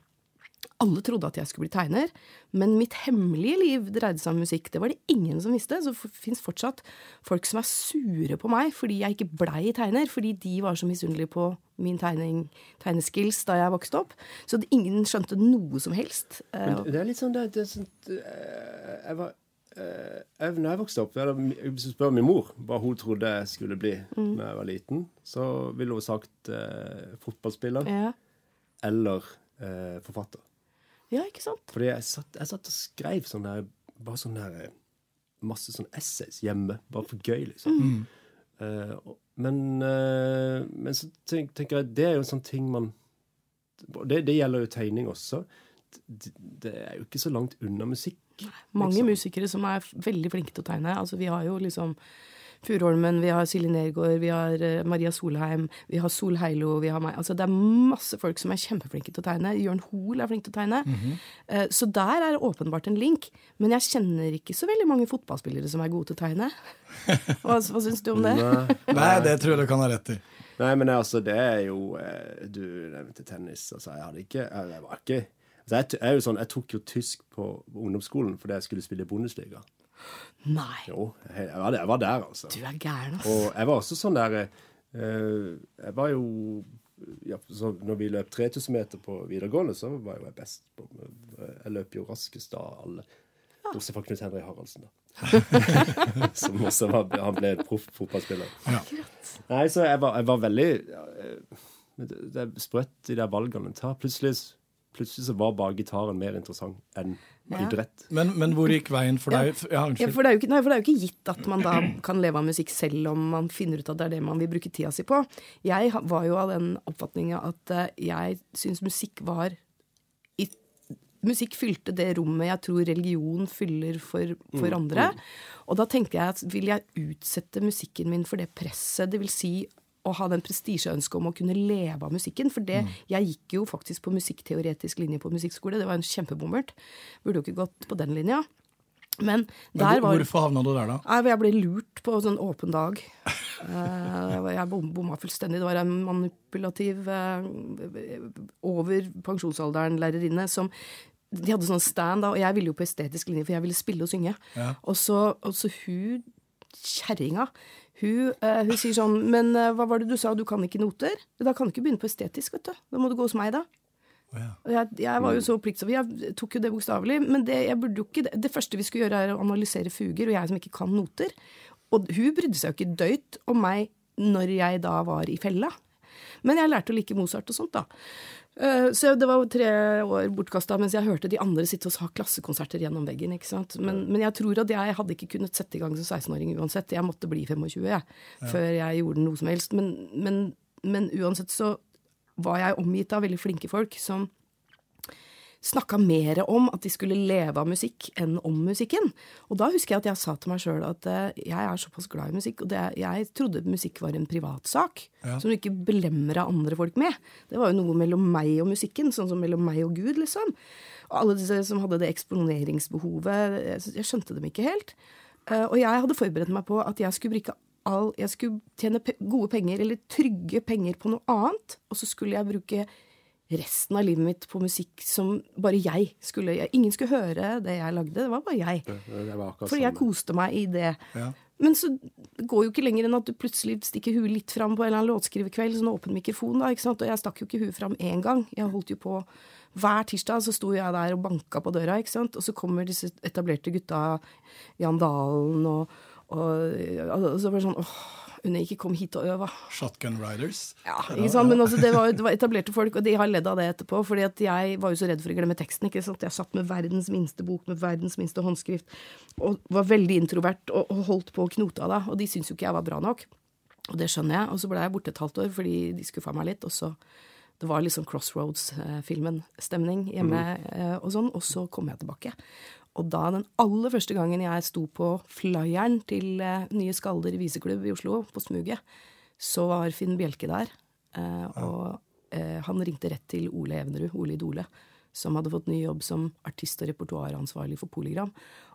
Speaker 3: alle trodde at jeg skulle bli tegner, men mitt hemmelige liv dreide seg om musikk. Det var det ingen som visste. Så det fins fortsatt folk som er sure på meg fordi jeg ikke blei tegner, fordi de var så misunnelige på min tegning, tegneskills da jeg vokste opp. Så ingen skjønte noe som helst.
Speaker 2: Men det er litt sånn det, det er sånn, eh, Jeg var jeg, når jeg vokste opp, Hvis du spør min mor hva hun trodde jeg skulle bli mm. når jeg var liten, så ville hun sagt eh, fotballspiller
Speaker 3: ja.
Speaker 2: eller eh, forfatter.
Speaker 3: Ja, ikke sant?
Speaker 2: Fordi jeg satt, jeg satt og skrev sånn der, bare sånn der eh, masse sånn essays hjemme, bare for gøy, liksom. Mm. Uh, men, uh, men, så tenk, tenker jeg det er jo en sånn ting man det, det gjelder jo tegning også. Det, det, er jo ikke så langt unna musikk.
Speaker 3: Mange liksom. musikere som er veldig flinke til å tegne. Altså, vi har jo liksom Furuholmen, vi har Silje Nergård, vi har uh, Maria Solheim, vi har Solheilo vi har meg. Altså, det er masse folk som er kjempeflinke til å tegne. Jørn Hoel er flink til å tegne. Mm -hmm. så der er det åpenbart en link. Men jeg kjenner ikke så veldig mange fotballspillere som er gode til å tegne. <laughs> hva, hva syns du om det?
Speaker 1: Nei, Nei, det tror jeg du kan ha rett i.
Speaker 2: Nei, men altså, det er jo eh, Du nevnte tennis. Altså, jeg hadde ikke Jeg var ikke altså, jeg, jeg, sånn, jeg, tok jo tysk på ungdomsskolen fordi jeg skulle spille Bundesliga.
Speaker 3: Nei.
Speaker 2: Jo, jeg, var, var, jeg var, der, altså.
Speaker 3: Du er gæren, altså.
Speaker 2: Og jeg var også sånn der uh, Jeg var jo ja, Når vi løp 3000 meter på videregående, så var jeg best. På, jeg løp jo raskest av alle. Bortsett fra Knut Henry Haraldsen, da. <laughs> Som også var, han ble proff fotballspiller. Ja. Nei, så jeg var, jeg var veldig ja, Det, det sprøtt i der valgene. Ta plutselig plutselig så var bare gitaren mer interessant enn ja. idrett.
Speaker 1: Men, men, hvor gikk veien for deg?
Speaker 3: Ja, ja, for, det ikke, nei, for, det er jo ikke, gitt at man da kan leve av musikk selv om man finner ut at det er det man vil bruke tida si på. Jeg var jo av den oppfatninga at uh, jeg syns musikk var Musikk fylte det rommet jeg tror religion fyller for, for mm, andre. Mm. Og da tenkte jeg at vil jeg utsette musikken min for det presset det vil si å ha den prestisjeønsket om å kunne leve av musikken. For det, mm. jeg gikk jo faktisk på musikkteoretisk linje på musikkskole. Det var en kjempebommert. Burde jo ikke gått på den linja. Men,
Speaker 1: der var Hvorfor havna du der, da?
Speaker 3: Jeg ble lurt på sånn åpen dag. Eh, jeg bomma fullstendig. Det var en manipulativ eh, over pensjonsalderen lærerinne som de hadde sånn stand, da, og jeg ville jo på estetisk linje, for jeg ville spille og synge. Ja. Og, så, og så hun kjerringa hun, uh, hun, sier sånn Men uh, hva var det du sa, du kan ikke noter? Da kan du ikke begynne på estetisk, vet du. Da må du gå hos meg, da. Oh, ja. jeg, jeg, var jo så pliktsover. Jeg tok jo det bokstavelig. Men det, ikke, det, første vi skulle gjøre, er å analysere fuger, og jeg som ikke kan noter. Og hun brydde seg jo ikke døyt om meg når jeg da var i fella. Men jeg lærte å like Mozart og sånt, da. Eh, så det var tre år bortkasta mens jeg hørte de andre sitte og ha klassekonserter gjennom veggen. ikke sant? Men, men, jeg tror at jeg hadde ikke kunnet sette i gang som 16-åring uansett. Jeg måtte bli 25 jeg, ja. før jeg gjorde noe som helst. Men, men, men uansett så var jeg omgitt av veldig flinke folk som snakka mer om at de skulle leve av musikk enn om musikken. Og da husker jeg at jeg sa til meg sjøl at uh, jeg er såpass glad i musikk, og det, jeg trodde musikk var en privatsak ja. som du ikke belemra andre folk med. Det var jo noe mellom meg og musikken, sånn som mellom meg og Gud, liksom. Og alle disse som hadde det eksponeringsbehovet, jeg, jeg skjønte dem ikke helt. Uh, og jeg hadde forberedt meg på at jeg skulle bruke all, jeg skulle tjene gode penger, eller trygge penger på noe annet, og så skulle jeg bruke resten av livet mitt på musikk som bare jeg skulle Ingen skulle høre det jeg lagde, det var bare jeg. Det, det var Fordi jeg koste meg i det. Ja. Men så går jo ikke lenger enn at du plutselig stikker huet litt fram på en eller annen låtskriverkveld, sånn åpen mikrofon, da, ikke sant. Og jeg stakk jo ikke huet fram én gang. Jeg holdt jo på hver tirsdag så sto jeg der og banka på døra, ikke sant. Og så kommer disse etablerte gutta, Jan Dalen og, og, og, og så bare sånn åh hun ikke kom hit og øva.
Speaker 1: Shotgun Riders?
Speaker 3: Ja, ikke sant? men altså, det, var, det, var, etablerte folk, og de har ledd av det etterpå. fordi at jeg var jo så redd for å glemme teksten. ikke sant? Jeg satt med verdens minste bok med verdens minste håndskrift og var veldig introvert og, og holdt på å knote av det. Og de syntes jo ikke jeg var bra nok. Og det skjønner jeg. Og så ble jeg borte et halvt år fordi de skuffa meg litt. og så det var liksom Crossroads-filmen-stemning hjemme, mm. og sånn, og så kom jeg tilbake. Og da den aller første gangen jeg sto på flyeren til eh, Nye Skalder viseklubb i Oslo, på smuget, så var Finn Bjelke der. Eh, og eh, han ringte rett til Ole Evenrud, Ole Idole, som hadde fått ny jobb som artist og repertoaransvarlig for Polygram.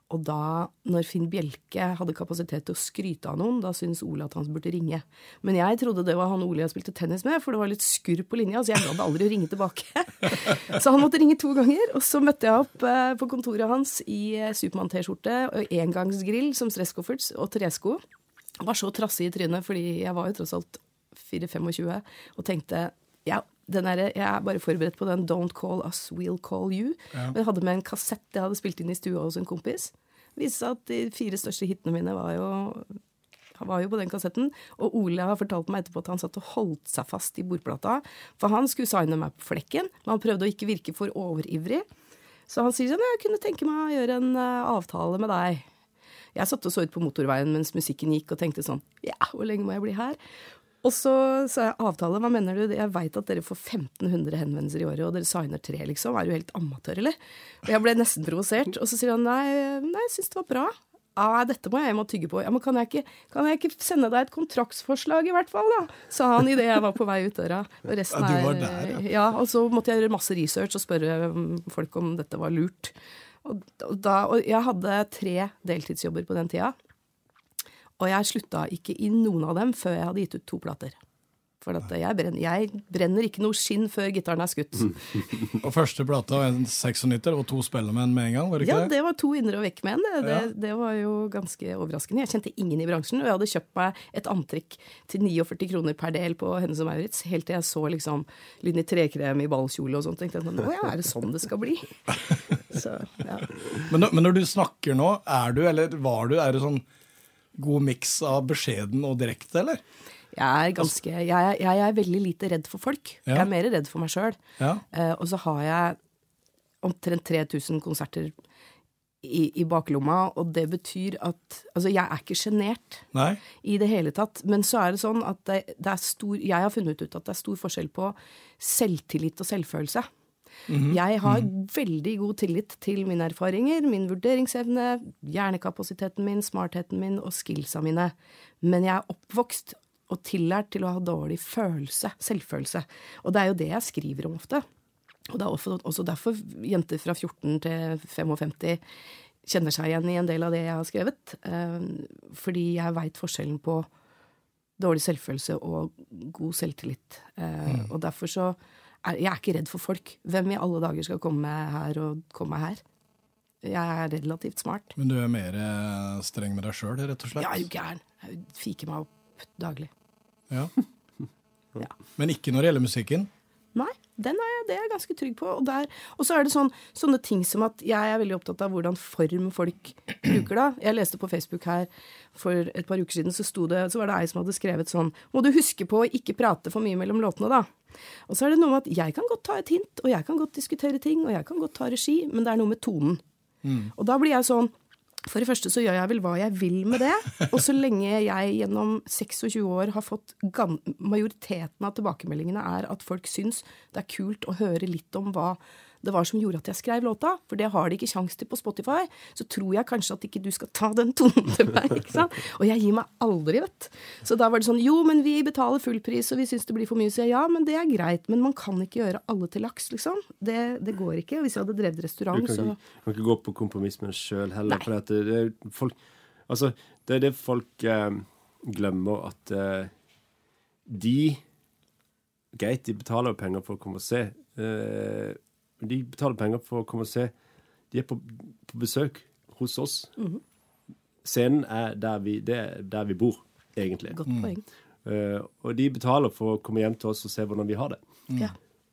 Speaker 3: Og da, når Finn Bjelke hadde kapasitet til å skryte av noen, da syntes Ole at han burde ringe. Men jeg trodde det var han Ole jeg spilte tennis med, for det var litt skurr på linja, så jeg gadd aldri å ringe tilbake. <laughs> så han måtte ringe to ganger. Og så møtte jeg opp eh, på kontoret hans i eh, Supermann-T-skjorte og engangsgrill som stresskofferts og tresko. Var så trassig i trynet, fordi jeg var jo tross alt 4-25 og tenkte ja, der, jeg er bare forberedt på den 'Don't Call Us, We'll Call You'. Ja. Jeg hadde med en kassett jeg hadde spilt inn i stua hos en kompis. Det viste seg at de fire største hitene mine var jo, var jo på den kassetten. Og Ole har fortalt meg etterpå at han satt og holdt seg fast i bordplata. For han skulle signe meg på flekken, men han prøvde å ikke virke for overivrig. Så han sier sånn 'Jeg kunne tenke meg å gjøre en uh, avtale med deg'. Jeg satt og så ut på motorveien mens musikken gikk og tenkte sånn Ja, hvor lenge må jeg bli her? Og så sa jeg avtale, hva mener du? Jeg veit at dere får 1500 henvendelser i året, og dere signer tre, liksom. Er du helt amatør, eller? Og jeg ble nesten provosert. Og så sier han nei, nei jeg syns det var bra. Ja, dette må jeg hjem og tygge på. Ja, men kan jeg, ikke, kan jeg ikke sende deg et kontraktsforslag, i hvert fall, da? Sa han idet jeg var på vei ut døra. Og resten
Speaker 1: ja, du var der, ja.
Speaker 3: ja. Og så måtte jeg gjøre masse research og spørre folk om dette var lurt. Og, da, og jeg hadde tre deltidsjobber på den tida. Og jeg slutta ikke i noen av dem før jeg hadde gitt ut to plater. For jeg brenner, jeg, brenner, ikke noe skinn før gitaren er skutt. <laughs>
Speaker 1: og første plata var en 96 og to spellemenn med en gang? var det ikke
Speaker 3: ja, det? Ja, det var to indre og vekk-menn. Det, det, ja. det, var jo ganske overraskende. Jeg kjente ingen i bransjen, og jeg hadde kjøpt meg et antrekk til 49 kroner per del på Hennes og Maurits, helt til jeg så liksom Lynni Trekrem i ballkjole og sånt. tenkte jeg sånn, Å ja, er det sånn det skal bli? <laughs> Så, ja.
Speaker 1: men, men når du snakker nå, er du, eller var du, er det sånn god miks av beskjeden og direkte, eller?
Speaker 3: Jeg er ganske jeg, jeg, er veldig lite redd for folk. Ja. Jeg er mer redd for meg sjøl. Ja. Uh, og så har jeg omtrent 3000 konserter i, i, baklomma, og det betyr at Altså, jeg er ikke sjenert i det hele tatt, men så er det sånn at det, det er stor Jeg har funnet ut at det er stor forskjell på selvtillit og selvfølelse. -hmm. Jeg har mm -hmm. veldig god tillit til mine erfaringer, min vurderingsevne, hjernekapasiteten min, smartheten min og skillsa mine. Men jeg er oppvokst og tillært til å ha dårlig følelse, selvfølelse. Og det er jo det jeg skriver om ofte. Og det er også derfor jenter fra 14 til 55 kjenner seg igjen i en del av det jeg har skrevet. Eh, fordi jeg veit forskjellen på dårlig selvfølelse og god selvtillit. Eh, mm. Og derfor så jeg er ikke redd for folk. Hvem i alle dager skal komme her og komme her? Jeg er relativt smart.
Speaker 1: Men du er mer eh, streng med deg sjøl, rett og slett?
Speaker 3: Ja, er jo gæren. Jeg fiker meg opp daglig.
Speaker 1: Ja. <laughs> ja. Men ikke når det gjelder musikken?
Speaker 3: Nei, den er jeg, det er jeg ganske trygg på. Og, der, og så er det sånn, sånne ting som at jeg er veldig opptatt av hvordan form folk bruker det. Jeg leste på Facebook her for et par uker siden, så, det, så var det ei som hadde skrevet sånn Må du huske på å ikke prate for mye mellom låtene, da. Og så er det noe med at jeg kan godt ta et hint, og jeg kan godt diskutere ting, og jeg kan godt ta regi, men det er noe med tonen. Mm. Og da blir jeg sånn For det første så gjør jeg vel hva jeg vil med det. <laughs> Og så lenge jeg gjennom 26 år har fått Majoriteten av tilbakemeldingene er at folk syns det er kult å høre litt om hva det var som gjorde at jeg skrev låta. For det har de ikke kjangs til på Spotify. Så tror jeg kanskje at ikke du skal ta den tonen til meg. ikke sant? Og jeg gir meg aldri, vet Så da var det sånn Jo, men vi betaler full pris, og vi syns det blir for mye. Så jeg, ja, men det er greit. Men man kan ikke gjøre alle til laks, liksom. Det, det går ikke. Hvis jeg hadde drevet restaurant,
Speaker 2: så Du kan ikke gå på kompromiss med deg sjøl heller. Nei. For det, det, er folk Altså, det er det folk eh, glemmer, at eh, de Greit, de betaler penger for å komme og se. Eh, de betaler penger for å komme og se. De er på, på besøk hos oss. Mm -hmm. Scenen er der vi, det er der vi bor, egentlig.
Speaker 3: Godt mm. poeng.
Speaker 2: Mm. Uh, og de betaler for å komme hjem til oss og se hvordan vi har det.
Speaker 3: Mm. Ja.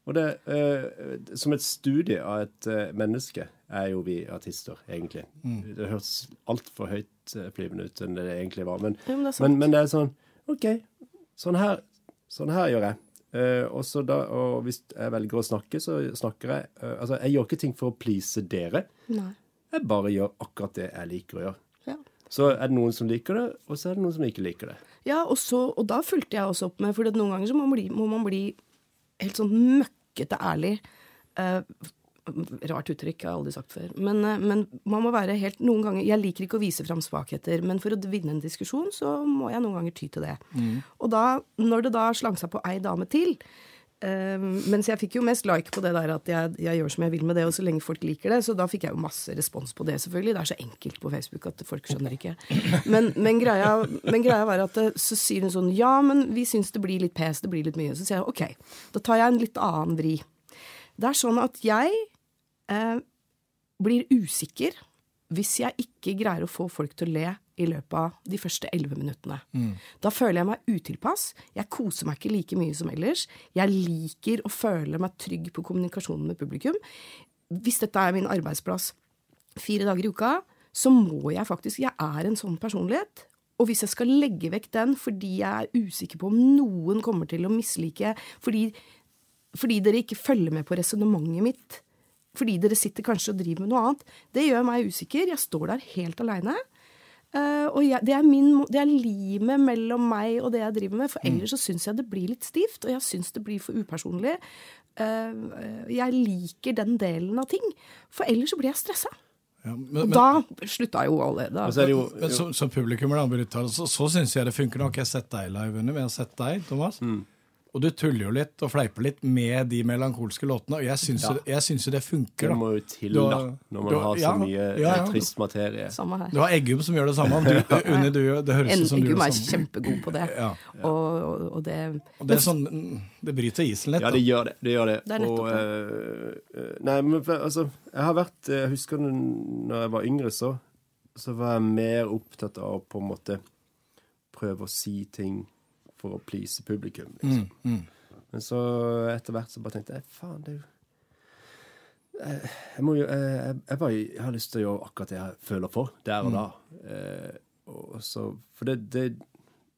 Speaker 2: Og det, uh, Som et studie av et uh, menneske er jo vi artister, egentlig. Mm. Det høres altfor høytflyvende ut enn det egentlig var. Men, ja, men, det men, men, det er sånn OK, sånn her, sånn her gjør jeg. Uh, da, og hvis jeg velger å snakke, så snakker jeg uh, Altså, jeg gjør ikke ting for å please dere.
Speaker 3: Nei.
Speaker 2: Jeg bare gjør akkurat det jeg liker å gjøre.
Speaker 3: Ja.
Speaker 2: Så er det noen som liker det, og så er det noen som ikke liker det.
Speaker 3: Ja, og, så, og da fulgte jeg også opp med, for noen ganger så må man bli, må man bli helt sånn møkkete ærlig. Uh, Rart uttrykk, jeg har aldri sagt før. Men, eh, men, man må være helt noen ganger Jeg liker ikke å vise fram svakheter, men for å vinne en diskusjon, så må jeg noen ganger ty til det. Mm. Og da, når det da slang seg på ei dame til, Eh, mens jeg fikk jo mest like på det der at jeg, jeg, gjør som jeg vil med det, og så lenge folk liker det. Så da fikk jeg jo masse respons på det, selvfølgelig. Det er så enkelt på Facebook at folk skjønner ikke. Men, men, greia, men greia, var at det, så sier hun sånn Ja, men vi syns det blir litt pes, det blir litt mye. Så sier jeg OK, da tar jeg en litt annen vri. Det er sånn at jeg eh, blir usikker hvis jeg ikke greier å få folk til å le i løpet av de første elleve minuttene. Mm. Da føler jeg meg utilpass. Jeg koser meg ikke like mye som ellers. Jeg liker å føle meg trygg på kommunikasjonen med publikum. Hvis dette er min arbeidsplass fire dager i uka, så må jeg faktisk Jeg er en sånn personlighet. Og hvis jeg skal legge vekk den fordi jeg er usikker på om noen kommer til å mislike fordi, fordi dere ikke følger med på resonnementet mitt, fordi dere sitter kanskje og driver med noe annet, det gjør meg usikker. Jeg står der helt aleine. Uh, og jeg, det, er min, det er limet mellom meg og det jeg driver med. For mm. ellers så syns jeg det blir litt stivt, og jeg syns det blir for upersonlig. Uh, jeg liker den delen av ting. For ellers så blir jeg stressa. Ja, men, og da slutta jo alle. Da.
Speaker 1: Jo, men som, publikum, publikummer, så, så syns jeg det funker. Jeg har sett deg live, Unni, men jeg har sett deg, Thomas. Mm. Og du tuller jo litt og fleiper litt med de melankolske låtene, og jeg syns, ja. jo det funker.
Speaker 2: Det må jo til, da, når man har så ja, mye ja, trist materie.
Speaker 1: Du har Eggum som gjør det samme. Du, <laughs> Unni, du, det høres ut som du
Speaker 3: gjør det samme. Eggum er kjempegod på det. <laughs> Og, og, og, det
Speaker 1: og det, sånn, det bryter isen litt.
Speaker 2: Ja, det gjør det. det, gjør det. det og, uh, nei, men altså, jeg har vært Jeg husker når jeg var yngre, så, så var jeg mer opptatt av på en måte prøve å si ting for å please publikum. Liksom. Mm, mm. Men så etter hvert så bare tenkte jeg faen, det er jo jeg, jeg, må jo, jeg, jeg, bare, jeg, har lyst til å gjøre akkurat det jeg føler for, der og mm. da. Eh, og så, for det, det,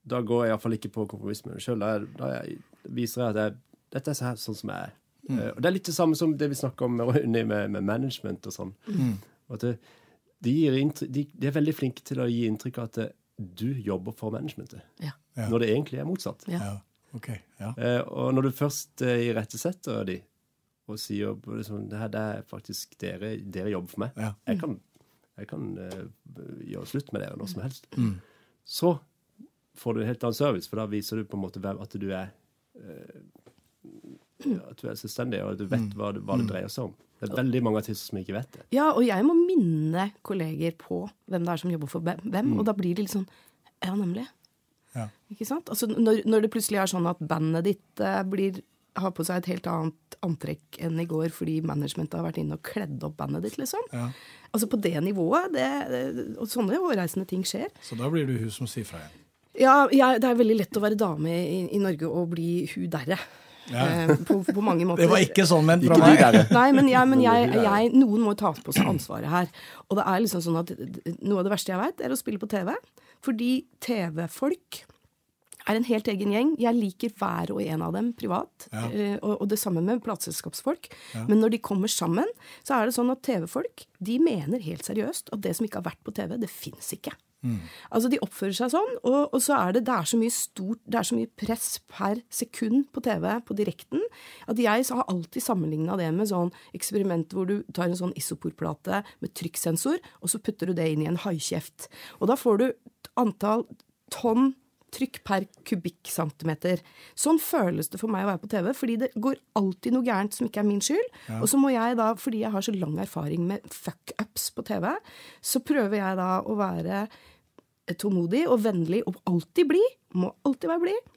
Speaker 2: da går jeg iallfall ikke på kompromiss med meg sjøl. Da, da viser jeg at jeg, dette er sånn som jeg er. Mm. Eh, og det er litt det samme som det vi snakker om med, med, med management og sånn. Mm. At det, de, de, de, er veldig flinke til å gi inntrykk av at du jobber for managementet. Ja. Når det egentlig er motsatt.
Speaker 1: Ja. Okay, ja.
Speaker 2: Eh, og når du først eh, irettesetter de og sier liksom, det her det er faktisk dere, dere jobber for meg, ja. jeg kan, jeg kan uh, gjøre slutt med dere når som helst, mm. så får du en helt annen service, for da viser du på en måte at du er uh, at du er selvstendig, og at du vet hva, hva, hva det mm. dreier seg om. Det er veldig mange artister som ikke vet det.
Speaker 3: Ja, og jeg må minne kolleger på hvem det er som jobber for hvem, mm. og da blir det litt sånn Ja, nemlig. Ja. Ikke sant? Altså, når, når, det plutselig er sånn at bandet ditt eh, blir, har på seg et helt annet antrekk enn i går fordi managementet har vært inne og kledd opp bandet ditt, liksom. Ja. Altså på det nivået. Det, det, og sånne hårreisende ting skjer.
Speaker 1: Så da blir du hun som sier fra igjen?
Speaker 3: Ja, jeg, det er veldig lett å være dame i, i Norge og bli hun derre. Ja. Eh, på, på, mange måter. <laughs>
Speaker 1: Det var ikke sånn ment fra meg. <laughs>
Speaker 3: Nei, men, jeg, men jeg, jeg, noen må ta på seg ansvaret her. Og det er liksom sånn at noe av det verste jeg veit, er å spille på TV. Fordi TV-folk er en helt egen gjeng. Jeg liker hver og en av dem privat. Ja. Eh, og, og, det samme med plateselskapsfolk. Ja. Men når de kommer sammen, så er det sånn at TV-folk de mener helt seriøst at det som ikke har vært på TV, det fins ikke. Mm. Altså De oppfører seg sånn, og, og, så er det, det er så mye stort, det er så mye press per sekund på TV, på direkten, at jeg har alltid sammenligna det med sånn eksperiment hvor du tar en sånn isoporplate med trykksensor, og så putter du det inn i en haikjeft. Og da får du antall tonn trykk per kubikkcentimeter. Sånn føles det for meg å være på TV, fordi det går alltid noe gærent som ikke er min skyld. Ja. Og så må jeg da, fordi jeg har så lang erfaring med fuck-ups på TV, så prøver jeg da å være tålmodig og vennlig og alltid blid. Må alltid være blid.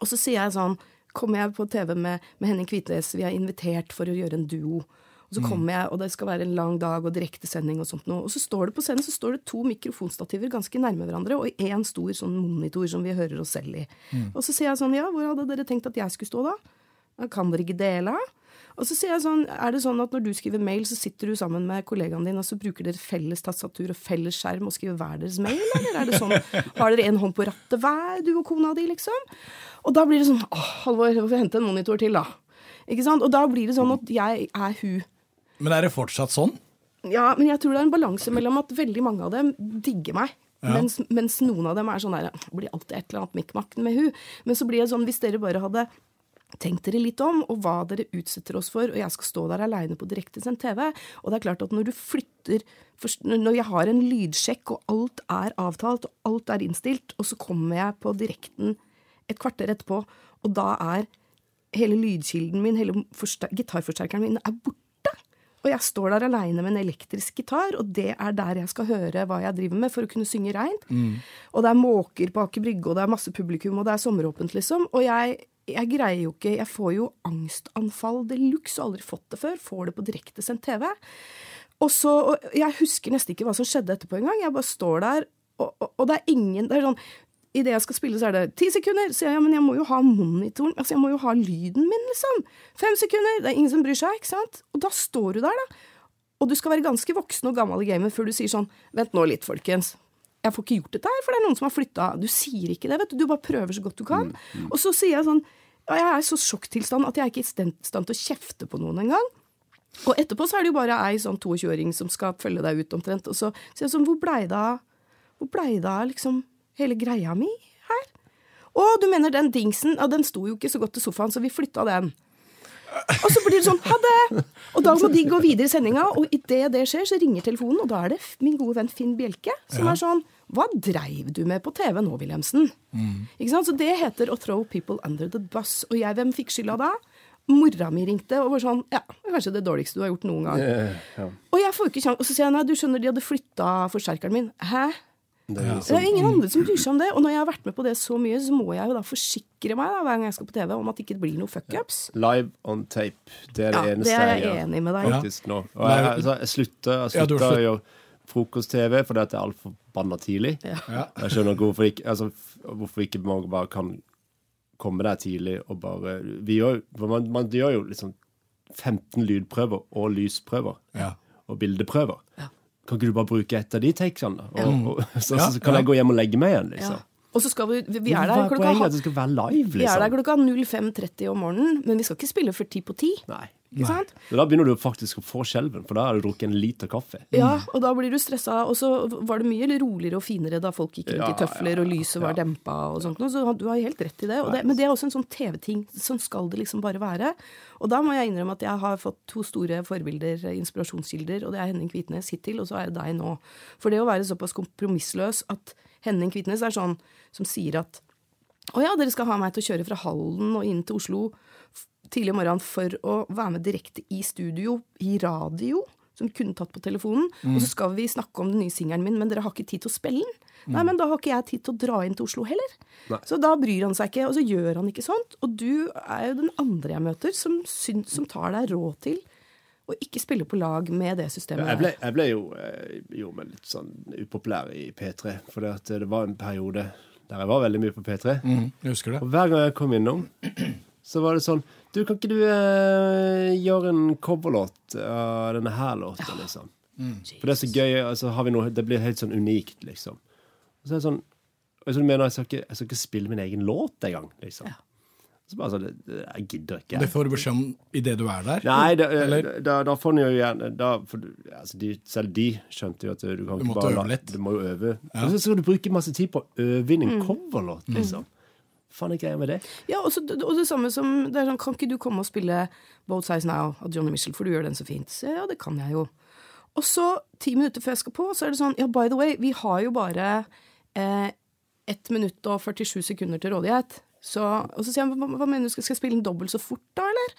Speaker 3: Og så sier jeg sånn Kommer jeg på TV med, med Henning Kvitnes, vi er invitert for å gjøre en duo. Og så kommer jeg, og det skal være en lang dag og direktesending og sånt noe. Og så står det på scenen så står det to mikrofonstativer ganske nærme hverandre, og én stor sånn monitor som vi hører oss selv i. Mm. Og så sier jeg sånn, ja, hvor hadde dere tenkt at jeg skulle stå da? Kan dere ikke dele? Og så sier jeg sånn, er det sånn at når du skriver mail, så sitter du sammen med kollegaen din, og så bruker dere felles tastatur og felles skjerm og skriver hver deres mail, eller er det sånn, har dere en hånd på rattet hver, du og kona di, liksom? Og da blir det sånn, åh, Halvor, hvorfor hente en monitor til, da? Ikke sant? Og da blir det sånn at jeg er hun
Speaker 1: men er det fortsatt sånn?
Speaker 3: Ja, men jeg tror det er en balanse mellom at veldig mange av dem digger meg. Ja. Mens, mens, noen av dem er sånn der blir alltid et eller annet mikkmakk med hun. Men så blir det sånn, hvis dere bare hadde tenkt dere litt om, og hva dere utsetter oss for, og jeg skal stå der aleine på direktesendt TV Og det er klart at når du flytter Når jeg har en lydsjekk, og alt er avtalt, og alt er innstilt, og så kommer jeg på direkten et kvarter etterpå, og da er hele lydkilden min, hele gitarforsterkeren min, er borte. Og jeg står der aleine med en elektrisk gitar, og det er der jeg skal høre hva jeg driver med for å kunne synge reint. Og det er måker på Aker Brygge, og det er masse publikum, og det er sommeråpent, liksom. Og jeg, jeg greier jo ikke Jeg får jo angstanfall de luxe, aldri fått det før. Får det på direktesendt TV. Og så, og Jeg husker nesten ikke hva som skjedde etterpå engang. Jeg bare står der, og, og, og det er ingen det er sånn, Idet jeg skal spille, så er det ti sekunder. Så jeg, ja, men jeg må jo ha monitoren. Altså, jeg må jo ha lyden min, liksom. Fem sekunder. Det er ingen som bryr seg, ikke sant? Og da står du der, da. Og du skal være ganske voksen og gammel i gamet før du sier sånn Vent nå litt, folkens. Jeg får ikke gjort dette her, for det er noen som har flytta. Du sier ikke det, vet du. Du bare prøver så godt du kan. Og så sier jeg sånn Jeg er i så sjokktilstand at jeg er ikke i stand til å kjefte på noen engang. Og etterpå så er det jo bare ei sånn 22-åring som skal følge deg ut omtrent. Og så sier jeg sånn Hvor blei det av Hvor blei det av liksom hele greia mi her? Å, du mener den dingsen? Ja, den sto jo ikke så godt til sofaen, så vi flytta den. Og så blir det sånn ha det! Og da må de gå videre i sendinga, og idet det skjer, så ringer telefonen, og da er det min gode venn Finn Bjelke som er sånn Hva dreiv du med på TV nå, Wilhelmsen? Ikke sant? Så det heter å throw people under the bus. Og jeg, hvem fikk skylda da? Mora mi ringte og var sånn Ja, kanskje det dårligste du har gjort noen gang.
Speaker 2: ja.
Speaker 3: Og jeg får ikke kjans, og så sier jeg nei, du skjønner, de hadde flytta forsterkeren min. Hæ?
Speaker 2: Det er
Speaker 3: Det er ingen andre som bryr seg om det. Og når jeg har vært med på det så mye, så må jeg jo da forsikre meg da, hver gang jeg skal på TV, om at det ikke blir noe fuckups.
Speaker 2: Live on tape. Det er det
Speaker 3: Ja,
Speaker 2: eneste
Speaker 3: det er jeg
Speaker 2: er
Speaker 3: enig med deg i.
Speaker 2: faktisk nå. Og jeg, altså, jeg slutter, jeg
Speaker 1: Ja,
Speaker 2: slutter å gjøre frokost-TV fordi at det er altfor banna tidlig.
Speaker 1: Ja.
Speaker 2: Jeg skjønner ikke hvorfor ikke, altså, hvorfor ikke man bare kan komme der tidlig og bare vi gjør, for man, man gjør jo liksom 15 lydprøver og lysprøver
Speaker 1: Ja.
Speaker 2: og bildeprøver. Ja. Kan ikke du bare bruke ett av de takesene? Og, og, så,
Speaker 1: Ja,
Speaker 2: så kan
Speaker 1: ja.
Speaker 2: jeg gå hjem og legge meg igjen,
Speaker 3: Ja.
Speaker 2: liksom.
Speaker 3: Og så skal vi Vi, er der
Speaker 2: er
Speaker 3: klokka
Speaker 2: live,
Speaker 3: vi er der
Speaker 2: liksom?
Speaker 3: klokka 05.30 om morgenen, men vi skal ikke spille før ti på ti.
Speaker 2: Nei.
Speaker 3: Ikke sant?
Speaker 2: Da begynner du faktisk å få skjelven, for da har du drukket en liter kaffe.
Speaker 3: Ja, og da blir du stressa. Og så var det mye roligere og finere da folk gikk rundt i tøfler, og lyset var dempa og sånt. noe, Så du har helt rett i det. Det men det er også en sånn TV-ting. Sånn skal det liksom bare være. Og da må jeg innrømme at jeg har fått to store forbilder, inspirasjonskilder, og det er Henning Kvitnes hittil, og så er det deg nå. For det å være såpass kompromissløs at Henning Kvitnes er sånn som sier at å ja, dere skal ha meg til å kjøre fra Hallen og inn til Oslo tidlig om morgenen for å være med direkte i studio, i radio, som kunne tatt på telefonen. Og så skal vi snakke om den nye singelen min, men dere har ikke tid til å spille den. Nei, men da har ikke jeg tid til å dra inn til Oslo heller. Så da bryr han seg ikke, og så gjør han ikke sånt. Og du er jo den andre jeg møter som, syns, som tar deg råd til å ikke spille på lag med det systemet.
Speaker 2: Jeg ble, jeg ble jo jeg gjorde meg litt sånn upopulær i P3, for det, det var en periode der jeg var veldig mye på P3.
Speaker 1: Mm, jeg husker det.
Speaker 2: Og hver gang jeg kom innom, så var det sånn Du, kan ikke du eh, gjøre en coverlåt av denne her låta, liksom? For det er så gøy. Altså, har vi noe, det blir helt sånn unikt, liksom. Og så er det sånn altså, du mener jeg, skal ikke, jeg skal ikke spille min egen låt engang, liksom. Så bare sånn, Jeg gidder ikke.
Speaker 1: Det får du beskjed om idet du er der?
Speaker 2: Nei, da,
Speaker 1: Eller?
Speaker 2: da, da får du jo gjerne altså, de, Selv de skjønte jo at du kan
Speaker 1: Du
Speaker 2: ikke bare. Du må jo øve. Og så skal du bruke masse tid på å øve inn en coverlåt, liksom. Faen er greia med det?
Speaker 3: Ja, og, så, og det samme som det er sånn, Kan ikke du komme og spille Both Sides Now av Johnny Michel, for du gjør den så fint? Så, ja, det kan jeg jo. Og så, ti minutter før jeg skal på, så er det sånn Ja, by the way, vi har jo bare eh, 1 minutt og 47 sekunder til rådighet. Så, og så sier han hva, hva mener du, skal jeg spille den dobbelt så fort da, eller?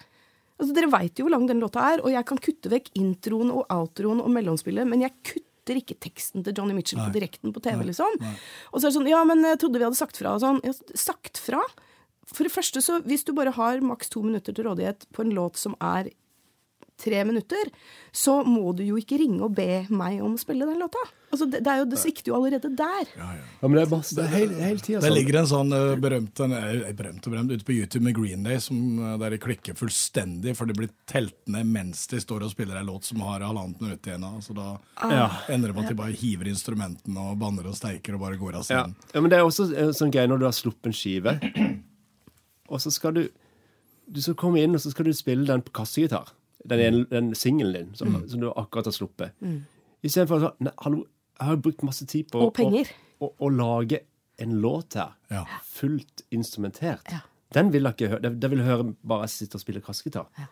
Speaker 3: Altså, Dere veit jo hvor lang den låta er, og jeg kan kutte vekk introen og outroen og mellomspillet, men jeg kutter ikke teksten til Johnny Mitchell på direkten på TV, liksom. Og så er det sånn, ja, men jeg trodde vi hadde sagt fra og sånn. Ja, sagt fra? For det første, så hvis du bare har maks to minutter til rådighet på en låt som er tre minutter, så må du jo ikke ringe og be meg om å spille den låta. Altså, det, det, er jo, det svikter jo allerede der.
Speaker 2: Ja, men det er bare det er hele, hele tida
Speaker 1: Det
Speaker 2: sånn.
Speaker 1: ligger en sånn eh, berømt, en, eh, berømt og berømt ute på YouTube med Green Day, som, eh, der de klikker fullstendig, for de blir telt ned mens de står og spiller en låt som har halvannet minutt igjen. Så da
Speaker 2: Ja.
Speaker 1: ender det med at de bare hiver instrumentene og banner og steiker og bare går av
Speaker 2: Ja.
Speaker 1: scenen.
Speaker 2: ja, men det er også sånn gøy når du har sluppet en skive, og så skal du Du skal komme inn, og så skal du spille den på kassegitar. Den, ene- den singelen din som,
Speaker 3: Mm.
Speaker 2: som du akkurat har sluppet. Istedenfor sånn Nei, hallo, jeg har brukt masse tid på
Speaker 3: Og
Speaker 2: å, lage en låt her.
Speaker 1: Ja.
Speaker 2: Fullt instrumentert.
Speaker 3: Ja.
Speaker 2: Den vil jeg ikke høre. Den vil jeg høre bare jeg sitter og spiller kassegitar. Ja.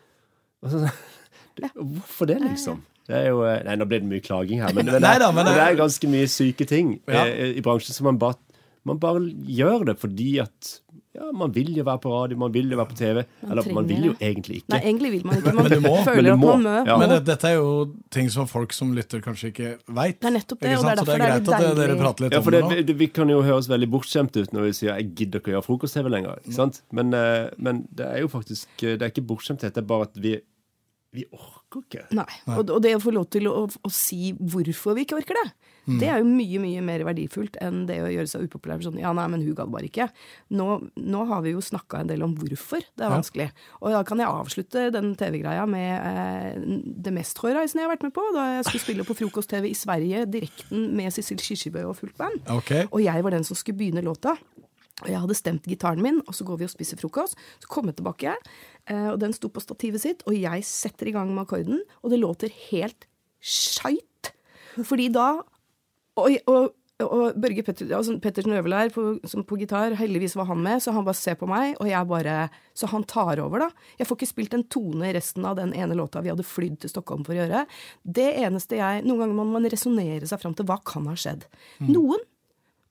Speaker 2: så, <laughs> det, Hvorfor det, liksom? Det er jo, eh, nei, Nå ble det mye klaging her, men, <laughs> det,
Speaker 1: Neida, men
Speaker 2: men
Speaker 1: det-
Speaker 2: det er ganske mye syke ting
Speaker 1: Ja.
Speaker 2: eh, i bransjen. Så man bare, man bare gjør det fordi at ja, man vil jo være på radio, man vil jo være på TV. Eller man vil jo
Speaker 3: det.
Speaker 2: egentlig ikke.
Speaker 3: Nei, egentlig vil man ikke. <laughs> Man
Speaker 1: Men du må.
Speaker 3: føler at man må.
Speaker 2: Ja.
Speaker 1: Men det, dette er jo ting som folk som lytter, kanskje ikke veit.
Speaker 3: Det er nettopp det, og det er
Speaker 1: derfor det er
Speaker 3: derfor det er
Speaker 1: greit at dere prater litt
Speaker 2: Ja,
Speaker 1: om
Speaker 2: for
Speaker 1: det
Speaker 2: det, vi, kan jo høres veldig bortskjemte ut når vi sier 'jeg gidder ikke å gjøre frokost-TV lenger'. Ikke sant? Men, eh, men det er jo faktisk Det er ikke bortskjemthet, det er bare at vi, vi orker ikke.
Speaker 3: Nei. Og, og det å få lov til å, å si hvorfor vi ikke orker det,
Speaker 1: Mm.
Speaker 3: det er jo mye mye mer verdifullt enn det å gjøre seg upopulær. Sånn, ja, nei, men hun gadd bare ikke. Nå, nå har vi jo snakka en del om hvorfor det er vanskelig. Og da kan jeg avslutte den TV-greia med eh, det mest hårreisende jeg har vært med på. Da jeg skulle spille på frokost-TV i Sverige, direkten med Cecil Kirsebø og fullt band.
Speaker 1: Okay.
Speaker 3: Og jeg var den som skulle begynne låta. Og jeg hadde stemt gitaren min, og så går vi og spiser frokost. Så kommer jeg tilbake, eh, og den sto på stativet sitt, og jeg setter i gang med akkorden, og det låter helt skeit. Fordi da Og, og, og Børge Petter, altså Pettersen Øverlær på, som på gitar, heldigvis var han med, så han bare ser på meg, og jeg bare Så han tar over, da. Jeg får ikke spilt en tone i resten av den ene låta vi hadde flydd til Stockholm for å gjøre. Det eneste jeg Noen ganger må man resonnere seg fram til hva kan ha skjedd. Noen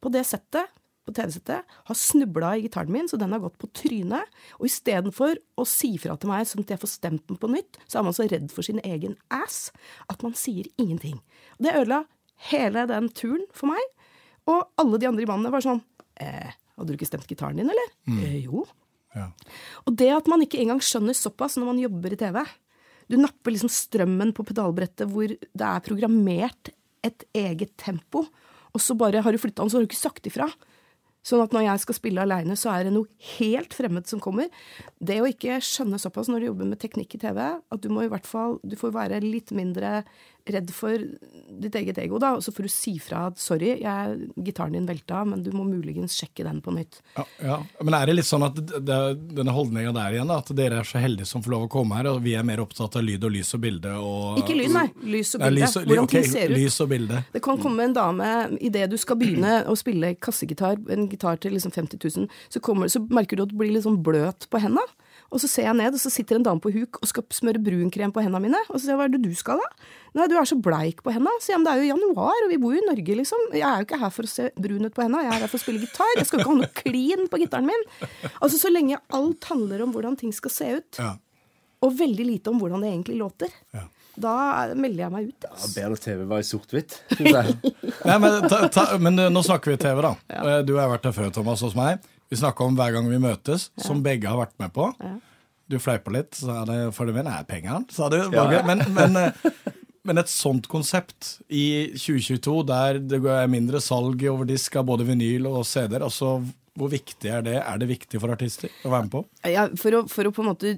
Speaker 3: på det settet på TV-settet har snubla i gitaren min, så den har gått på trynet. Og istedenfor å si fra til meg sånn at jeg får stemt den på nytt, så er man så redd for sin egen ass at man sier ingenting. Og det ødela hele den turen for meg. Og alle de andre i bandet var sånn eh, Hadde du ikke stemt gitaren din, eller? Eh, jo.
Speaker 1: Ja.
Speaker 3: Og det at man ikke engang skjønner såpass når man jobber i TV Du napper liksom strømmen på pedalbrettet hvor det er programmert et eget tempo, og så bare har du flytta den, så har du ikke sagt ifra. Sånn at når jeg skal spille aleine, så er det noe helt fremmed som kommer. Det å ikke skjønne såpass når du jobber med teknikk i TV, at du må i hvert fall Du får være litt mindre redd for ditt eget ego, da. Og så får du si fra at 'sorry, jeg, gitaren din velta, men du må muligens sjekke den på nytt'.
Speaker 1: Ja, ja. Men er det litt sånn at det, denne holdninga der igjen, da, at dere er så heldige som får lov å komme her, og vi er mer opptatt av lyd og lys og bilde og
Speaker 3: Ikke lyd, nei. Lys og
Speaker 1: Nei,
Speaker 3: bilde.
Speaker 1: lys og-
Speaker 3: Hvordan
Speaker 1: okay,
Speaker 3: ting ser ut.
Speaker 1: Lys og bilde.
Speaker 3: Det kan komme en dame idet du skal begynne å spille kassegitar, en gitar til liksom 50 000, så, kommer, så merker du at du blir litt sånn bløt på henda. Og så ser jeg ned, og så sitter en dame på huk og skal smøre brunkrem på hendene mine. Og så sier jeg hva er det du skal da? Nei, du er så bleik på henda. Så jeg, men det er jo januar, og vi bor jo i Norge, liksom. Jeg er jo ikke her for å se brun ut på henda, jeg er her for å spille gitar. Jeg skal jo ikke ha noe klin på gitaren min. Altså så lenge alt handler om hvordan ting skal se ut,
Speaker 1: Ja.
Speaker 3: og veldig lite om hvordan det egentlig låter,
Speaker 1: Ja.
Speaker 3: da melder jeg meg ut.
Speaker 2: Ja,
Speaker 3: Altså.
Speaker 2: Bedre TV var i sort-hvitt. <laughs>
Speaker 1: men, ta, ta, men eh, nå snakker vi TV, da. Ja. Du har vært der før, Thomas, hos meg. Vi snakka om hver gang vi møtes, som begge har vært med på. Du fleipa litt, sa det for det mener pengene, sa du. Men, men, eh, men et sånt konsept i 2022, der det er mindre salg over disk av både vinyl og CD-er, altså hvor viktig er det? Er det viktig for artister å være med på?
Speaker 3: Ja, for, å, for å på en måte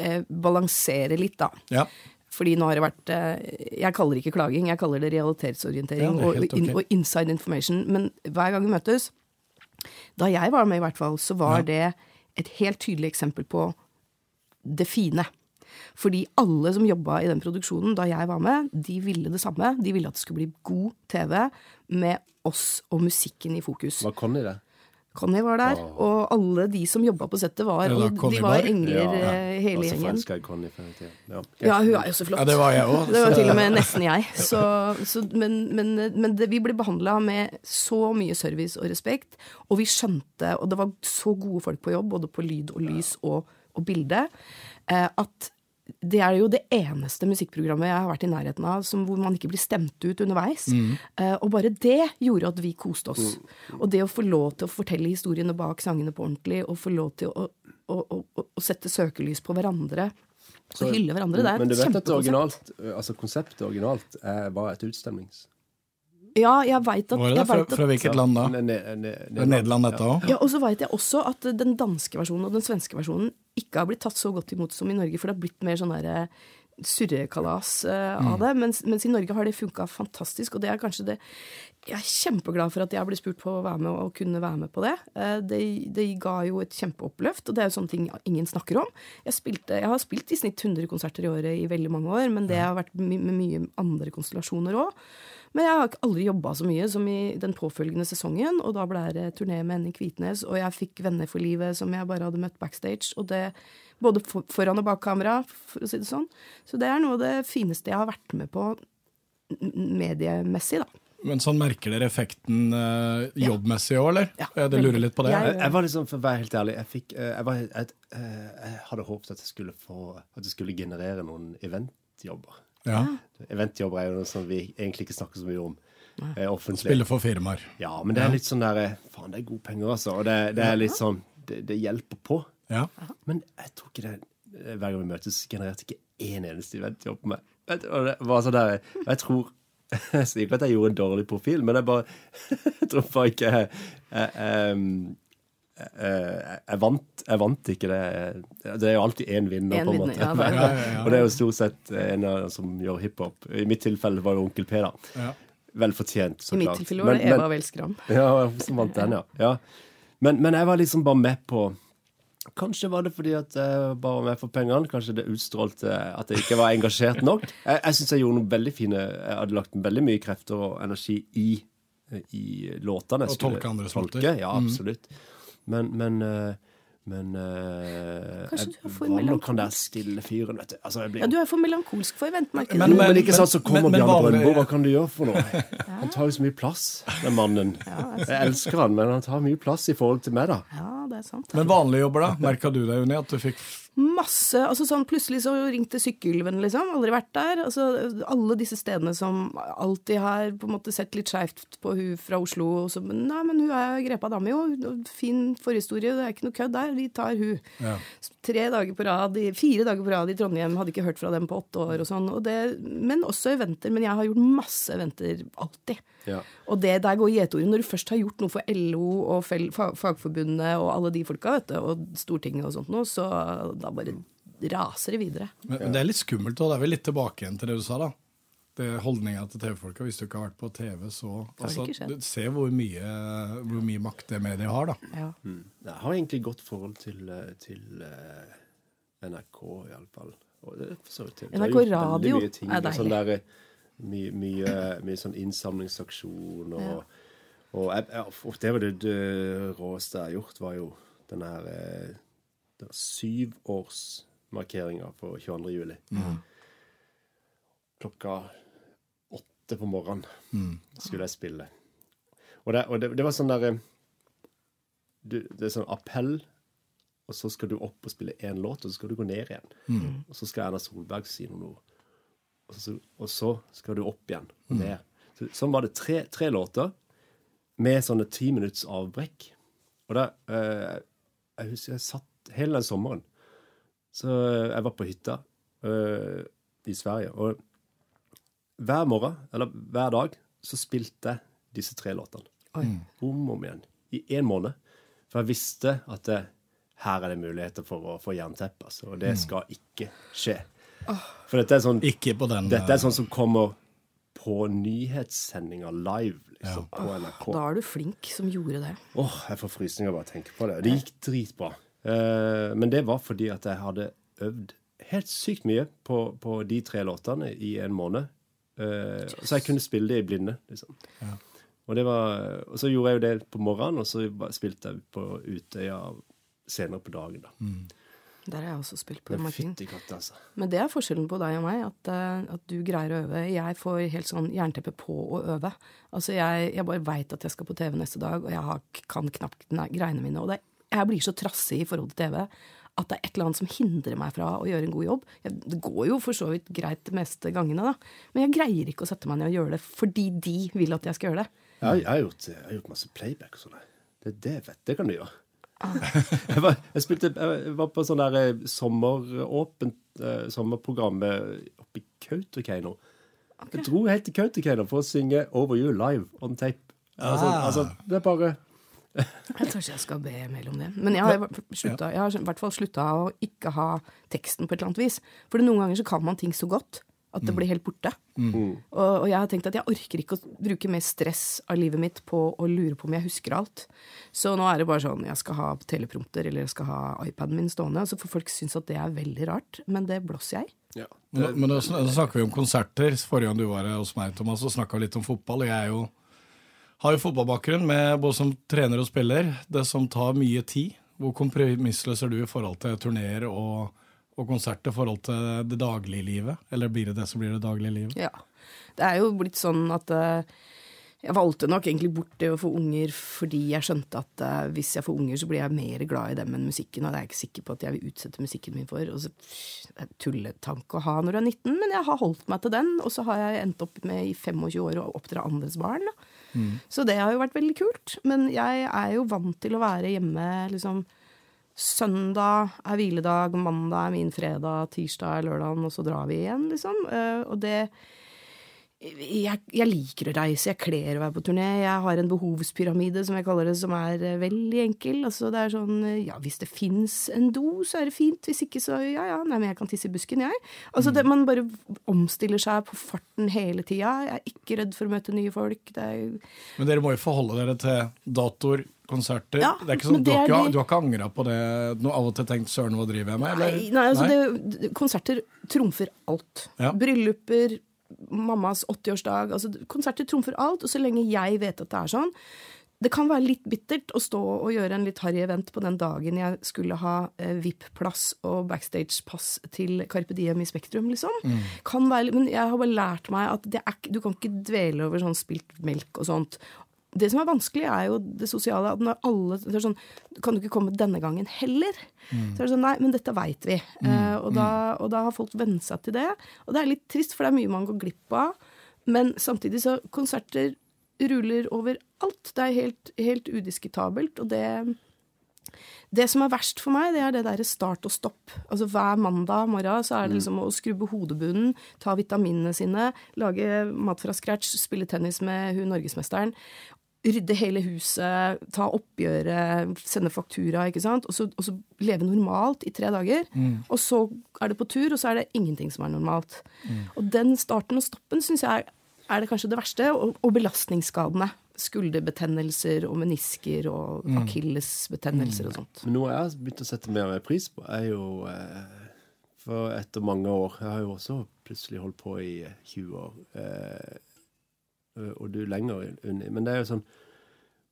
Speaker 3: eh, balansere litt, da.
Speaker 1: Ja.
Speaker 3: Fordi nå har det vært eh, Jeg kaller det ikke klaging, jeg kaller det realitetsorientering
Speaker 1: Ja, det okay.
Speaker 3: og, in, og inside information. Men hver gang vi møtes Da jeg var med, i hvert fall, så var
Speaker 1: Ja.
Speaker 3: det et helt tydelig eksempel på det fine. Fordi alle som jobba i den produksjonen da jeg var med, de ville det samme. De ville at det skulle bli god TV med oss og musikken i fokus.
Speaker 2: Var Conny det?
Speaker 3: Conny var der, og alle de som jobba på settet, var,
Speaker 1: ja,
Speaker 3: de var engler,
Speaker 2: Ja,
Speaker 3: ja. hele
Speaker 2: Var
Speaker 3: gjengen.
Speaker 2: Conny. Ja.
Speaker 3: Ja, hun er jo så flott.
Speaker 1: ja, det var jeg òg.
Speaker 3: Det var til og med nesten jeg. Så, så, men men, men det, vi ble behandla med så mye service og respekt, og vi skjønte, og det var så gode folk på jobb, både på lyd og lys og, og bilde, eh, at det er jo det eneste musikkprogrammet jeg har vært i nærheten av som, hvor man ikke blir stemt ut underveis. Eh, og bare det gjorde at vi koste oss. Og det å få lov til å fortelle historiene bak sangene på ordentlig, og få lov til å, å, å, å, sette søkelys på hverandre og hylle hverandre, det er
Speaker 2: Men du vet at originalt, altså konseptet originalt er, var et utstemmings...
Speaker 3: Ja, jeg veit at,
Speaker 1: Var det
Speaker 3: jeg?
Speaker 1: Fra, fra hvilket land da? Er Nederland, dette òg?
Speaker 3: Ja, Og så veit jeg også at den danske versjonen og den svenske versjonen ikke har blitt tatt så godt imot som i Norge, for det har blitt mer sånn derre surrekalas uh, av det. Mens, mens i Norge har det funka fantastisk, og det er kanskje det Jeg er kjempeglad for at jeg ble spurt på å være med og kunne være med på det. Uh, det, det ga jo et kjempeoppløft, og det er jo sånne ting ingen snakker om. Jeg, spilte, jeg har spilt i snitt 100 konserter i året i veldig mange år, men det har vært my med mye andre konstellasjoner òg. Men jeg har aldri jobba så mye som i den påfølgende sesongen, og da ble det turné med Henning Kvitnes, og jeg fikk venner for livet som jeg bare hadde møtt backstage, og det både foran og bak kamera, for å si det sånn. Så det er noe av det fineste jeg har vært med på mediemessig, da.
Speaker 1: Men sånn merker dere effekten eh, jobbmessig òg, eller?
Speaker 3: Ja,
Speaker 1: jeg lurer litt på det.
Speaker 3: Jeg-
Speaker 2: Jeg, jeg var liksom, for å være helt ærlig, jeg, fikk, eh, jeg, var, jeg, eh, jeg hadde håpet at jeg skulle få At det skulle generere noen eventjobber.
Speaker 1: Ja.
Speaker 2: Eventjobber er jo noe som vi egentlig ikke snakker så mye om eh, offentlig.
Speaker 1: Spille for firmaer.
Speaker 2: Ja, men det er litt sånn der eh, Faen, det er gode penger, altså. Og det, det er litt sånn det, det hjelper på.
Speaker 1: Ja.
Speaker 2: Men jeg tror ikke det eh, Hver gang vi møtes, genererte ikke én eneste eventjobb på meg. Vet Og det var sånn der Jeg tror <laughs> Jeg sier ikke at jeg gjorde en dårlig profil, men jeg bare <laughs> Jeg tror bare ikke jeg, jeg, jeg, jeg, vant, jeg vant ikke det. Det er jo alltid én vinner,
Speaker 3: En
Speaker 2: på en måte.
Speaker 3: ja, det <laughs>
Speaker 1: Ja, ja, ja.
Speaker 2: Og det er jo stort sett en av dem som gjør hiphop. I mitt tilfelle var det Onkel P, da.
Speaker 1: Ja.
Speaker 2: Vel fortjent, så
Speaker 3: I mitt tilfelle var det Eva Welskram. <laughs>
Speaker 2: ja, som vant den, ja. ja. Men, men jeg var liksom bare med på Kanskje var det fordi at jeg bare var med for pengene. Kanskje det utstrålte at jeg ikke var engasjert nok. Jeg, jeg syns jeg gjorde noe veldig fine Jeg hadde lagt veldig mye krefter og energi i, i låtene.
Speaker 1: Og tolke andres låter.
Speaker 2: Ja, absolutt. Men, men eh, men eh,
Speaker 3: Kanskje du
Speaker 2: jeg
Speaker 3: for
Speaker 2: nok der stille fyren, vet du. Altså, jeg blir
Speaker 3: Ja, du er for melankolsk for event, merker
Speaker 1: Men-
Speaker 2: jo, men ikke sant, så kommer Bjarne Brøndbo. Hva kan du gjøre for noe? <laughs> Han tar jo så mye plass, den mannen. Jeg elsker han, men han tar mye plass i forhold til meg, da.
Speaker 3: Ja, det er sant.
Speaker 1: Men vanlige jobber, da? Merka du deg, Unni? At du fikk
Speaker 3: Masse. altså sånn Plutselig så ringte Sykkylven, liksom. Aldri vært der. altså Alle disse stedene som alltid har på en måte sett litt skeivt på hun fra Oslo. Og så, nei, men hun er grepa dame, jo. Fin forhistorie, det er ikke noe kødd der. Vi tar hun.
Speaker 1: Ja.
Speaker 3: Tre dager på rad, fire dager på rad i Trondheim. Hadde ikke hørt fra dem på åtte år og sånn. Og det, men også eventer. Men jeg har gjort masse eventer alltid.
Speaker 2: Ja.
Speaker 3: Og det der går gjetordet. Når du først har gjort noe for LO og Fagforbundet og alle de folka, vet du, og Stortinget og sånt noe, så da bare raser det videre.
Speaker 1: Men, men det er litt skummelt, og det er vel litt tilbake igjen til det du sa, da. Det Holdninga til TV-folka. Hvis du ikke har vært på TV, så altså, ser hvor mye, hvor mye makt det mediet har, da.
Speaker 3: Ja.
Speaker 2: Jeg har egentlig godt forhold til, eh, til uh, NRK, iallfall. Og det så til.
Speaker 3: NRK Radio
Speaker 2: det
Speaker 3: er
Speaker 2: Sånn
Speaker 3: deilig.
Speaker 2: der, eh, mye, mye, mye sånn innsamlingsaksjon og, og jeg, jeg, og det var det, det råeste jeg har gjort, var jo den her eh, syvårsmarkeringa på 22. juli. Klokka åtte på morgenen skulle jeg spille. Og det, og det, det var sånn derre du, Det er sånn appell, og så skal du opp og spille én låt, og så skal du gå ned igjen. Og så skal Erna Solberg si noe. Og så, og så skal du opp igjen ned. Så, sånn var det tre, tre låter med sånne ti minutts avbrekk. Og da eh, Jeg husker jeg satt hele den sommeren. Så eh, jeg var på hytta eh, i Sverige. Og hver morgen, eller hver dag, så spilte jeg disse tre låtene. Om og om igjen. I én måned. For jeg visste at det, her er det muligheter for å få jernteppe. Altså, og det skal ikke skje. For dette er sånn
Speaker 1: Ikke på den
Speaker 2: dette er sånn som kommer på nyhetssendinger live liksom, på NRK.
Speaker 3: Da er du flink som gjorde det.
Speaker 2: Åh, jeg får frysninger bare av å tenke på det. Det gikk dritbra. Eh, men det var fordi at jeg hadde øvd helt sykt mye på, på de tre låtene i en måned. Eh, Så jeg kunne spille det i blinde, liksom. Og, det var, og så gjorde jeg jo det på morgenen, og så spilte jeg på Utøya senere på dagen. da.
Speaker 3: Der har jeg også spilt på
Speaker 2: katta, altså.
Speaker 3: Men det er forskjellen på deg og meg, at, eh, at du greier å øve. Jeg får helt sånn jernteppe på å øve. Altså jeg, jeg bare veit at jeg skal på TV neste dag, og jeg har, kan knapt greiene mine. Og det, jeg blir så trassig i forhold til TV at det er et eller annet som hindrer meg fra å gjøre en god jobb. Jeg, det går jo for så vidt greit de meste gangene, da. Men jeg greier ikke å sette meg ned og gjøre det fordi de vil at jeg skal gjøre det.
Speaker 2: Jeg, jeg, har gjort, jeg har gjort masse playback og sånn. Det, det, vet, det kan du gjøre. <laughs> jeg, var, jeg, spilte, jeg var på sånn der eh, sommeråpent uh, sommerprogram eh, oppe i Kautokeino. Jeg dro helt til Kautokeino for å synge Over You live on tape. Altså,
Speaker 1: Ah.
Speaker 2: altså, det er bare <laughs>
Speaker 3: Jeg tror ikke jeg skal be Emil om det. Men jeg har, slutta, jeg har i hvert fall slutta å ikke ha teksten på et eller annet vis. For noen ganger så kan man ting så godt at det blir helt borte. Og, og jeg har tenkt at jeg orker ikke å bruke mer stress av livet mitt på å lure på om jeg husker alt. Så nå er det bare sånn jeg skal ha teleprompter eller jeg skal ha iPaden min stående. Så får folk synes at det er veldig rart, men det blåser jeg.
Speaker 2: ja.
Speaker 1: Men, men da da snakker vi om konserter. Forrige gang du var hos meg, Thomas, så snakka vi litt om fotball. og Jeg er jo, har jo fotballbakgrunn med både som trener og spiller. Det som tar mye tid. Hvor kompromissløs er du i forhold til turneer og, og konsert i forhold til det daglige livet? Eller blir det det som blir det daglige livet?
Speaker 3: Ja. Det er jo blitt sånn at eh, Jeg valgte nok egentlig bort det å få unger fordi jeg skjønte at uh, hvis jeg får unger, så blir jeg mer glad i dem enn musikken, og det er jeg ikke sikker på at jeg vil utsette musikken min for. Og så, det er tulletanke å ha når du er 19, men jeg har holdt meg til den, og så har jeg endt opp med i 25 år å oppdra andres barn. Mm. Så det har jo vært veldig kult. Men jeg er jo vant til å være hjemme liksom Søndag er hviledag, mandag er min fredag, tirsdag er lørdagen, og så drar vi igjen, liksom. Uh, og det jeg, jeg, liker å reise, jeg kler å være på turné. Jeg har en behovspyramide, som jeg kaller det, som er uh, veldig enkel. Altså, det er sånn uh, ja, hvis det fins en do, så er det fint. Hvis ikke, så ja ja, nei, men jeg kan tisse i busken, jeg. Altså, mm. det, man bare omstiller seg på farten hele tida. Jeg er ikke redd for å møte nye folk.
Speaker 1: men dere må jo forholde dere til datoer, konserter. Ja, det er ikke sånn, du, har har ikke angra på det noe av og til tenkt 'søren, hva driver jeg med'?
Speaker 3: Nei, nei, altså nei? Det, konserter trumfer alt. Ja. Brylluper, mammas 80-årsdag. Altså, konserter trumfer alt, og så lenge jeg vet at det er sånn det kan være litt bittert å stå og gjøre en litt harry event på den dagen jeg skulle ha eh, VIP-plass og backstage-pass til Carpe Diem i Spektrum, liksom. Mm. Kan være, men jeg har bare lært meg at er, du kan ikke dvele over sånn spilt melk og sånt. Det som er vanskelig, er jo det sosiale. At når alle så er sånn, Kan du ikke komme denne gangen heller? Mm. Så er det sånn Nei, men dette veit vi. Mm. Uh, og, da, mm. og, da, har folk vent seg til det. Og det er litt trist, for det er mye man går glipp av. Men samtidig så Konserter ruller overalt. Det er helt, helt udiskutabelt. Og det det som er verst for meg, det er det derre start og stopp. Altså Hver mandag morgen så er det mm. liksom å skrubbe hodebunnen, ta vitaminene sine, lage mat fra scratch, spille tennis med hun norgesmesteren rydde hele huset, ta oppgjøret, sende faktura, ikke sant. Og så, og så leve normalt i tre dager. Mm. Og så er det på tur, og så er det ingenting som er normalt. Mm. Og den starten og stoppen syns jeg er det kanskje det verste. Og, og belastningsskadene. Skulderbetennelser og menisker og mm. akillesbetennelser og mm. sånt.
Speaker 2: Men noe jeg har begynt å sette mer mer pris på, er jo eh, For etter mange år Jeg har jo også plutselig holdt på i 20 år. Eh, og du lenger under. Men det er jo sånn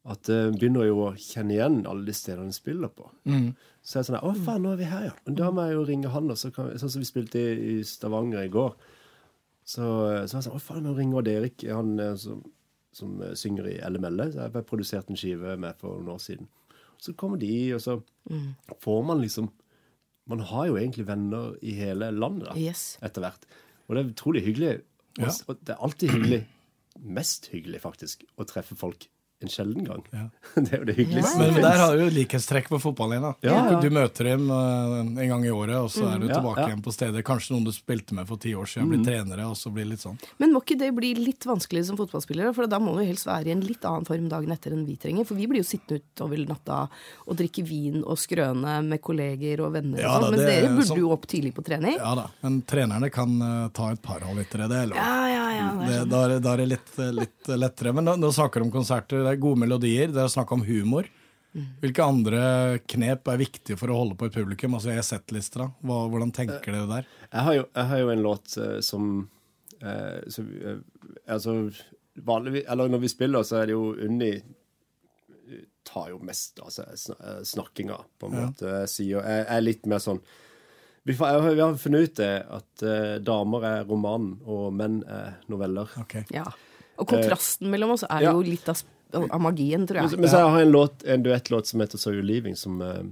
Speaker 2: at uh, begynner jo å kjenne igjen alle de stedene de spiller på. Mm. Så er det sånn Å, faen, nå er vi her, ja. Men da må jeg jo ringe han, og så kan, sånn som vi spilte i, i Stavanger i går. Så, så var jeg sånn Å, faen, nå ringer Erik, han eh, som, som synger i LML. Så jeg har produsert en skive med for noen år siden. Så kommer de, og så mm. får man liksom Man har jo egentlig venner i hele landet da,
Speaker 3: yes.
Speaker 2: etter hvert. Og det er utrolig hyggelig. Ja. Og det er alltid hyggelig mest hyggelig, faktisk, å treffe folk en sjelden gang. Ja. <laughs> det er jo det hyggeligste.
Speaker 1: Ja. men der har du likhetstrekk på fotballen. da. Ja, ja. Du møter dem uh, en gang i året, og så er du mm. tilbake igjen på stedet. Kanskje noen du spilte med for ti år siden, blir mm. trenere, og så blir det litt sånn.
Speaker 3: Men må ikke det bli litt vanskelig som fotballspillere? For da må du helst være i en litt annen form dagen etter enn vi trenger. For vi blir jo sittende utover natta og drikke vin og skrøne med kolleger og venner. og sånn, Mens dere burde sånn, jo opp tidlig på trening.
Speaker 1: Ja da, men trenerne kan uh, ta et par halvlitere, det er lov.
Speaker 3: Ja, ja, ja,
Speaker 1: det, da, da, da, er det litt, litt lettere. Men nå, nå snakker du om konserter, det er gode melodier det er snakk om humor. Hvilke andre knep er viktige for å holde på et publikum? Altså jeg settlister da. Hvordan tenker dere der?
Speaker 2: Jeg har jo, jeg har jo en låt uh, som, uh, som uh, Altså vanligvis Eller når vi spiller, så er det jo Unni tar jo mest altså, snakkinga, på en måte. Jeg, sier, jeg er litt mer sånn vi, har funnet ut det at damer er roman, og menn er noveller.
Speaker 3: Okay. Ja. Og kontrasten mellom oss er ja. jo litt av av magien, tror jeg.
Speaker 2: Men, men så har jeg en, låt, en duettlåt som heter 'So You Leaving', som, eh,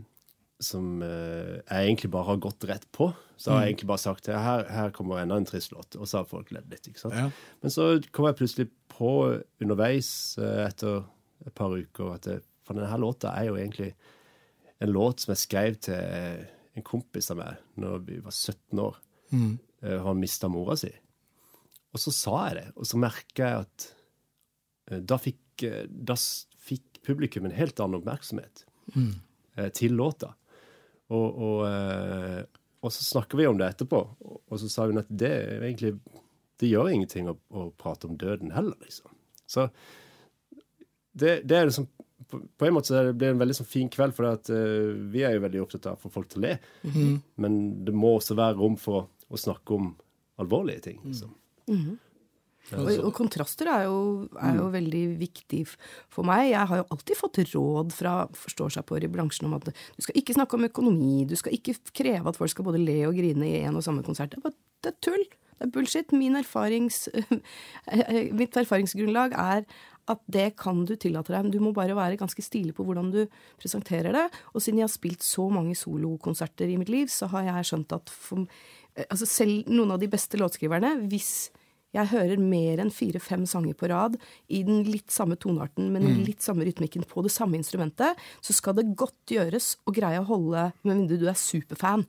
Speaker 2: som uh, jeg egentlig bare har gått rett på. Så har jeg mm. egentlig bare sagt her, her kommer enda en trist låt, og så har folk ledd litt. ikke sant? Ja. Men så kom jeg plutselig på underveis etter et par uker at det, for denne låta er jo egentlig en låt som jeg skrev til en kompis av meg når vi var 17 år. Mm. Uh, han mista mora si. Og så sa jeg det, og så merka jeg at da fikk Eh, da fikk publikum en helt annen oppmerksomhet mm. til låta. Og, og, eh, og, så snakker vi om det etterpå, og så sa hun at det egentlig det gjør ingenting å, å prate om døden heller, liksom. Så det, det er liksom på, på en måte så blir det en veldig sånn fin kveld, for at, uh, vi er jo veldig opptatt av å få folk til å le. Mm -hmm. Men det må også være rom for å snakke om alvorlige ting. Liksom. Mm -hmm.
Speaker 3: Og, og, kontraster er jo, er jo mm. veldig viktig for meg. Jeg har jo alltid fått råd fra forstår seg på i bransjen om at du skal ikke snakke om økonomi, du skal ikke kreve at folk skal både le og grine i en og samme konsert. Det er, bare, det er tull. Det er bullshit. Min erfarings, <laughs> mitt erfaringsgrunnlag er at det kan du tillate deg. Men du må bare være ganske stilig på hvordan du presenterer det. Og siden jeg har spilt så mange solokonserter i mitt liv, så har jeg skjønt at for, altså selv noen av de beste låtskriverne, hvis jeg hører mer enn fire-fem sanger på rad i den litt samme tonearten, men mm. litt samme rytmikken på det samme instrumentet, så skal det godt gjøres å greie å holde Med mindre du er superfan.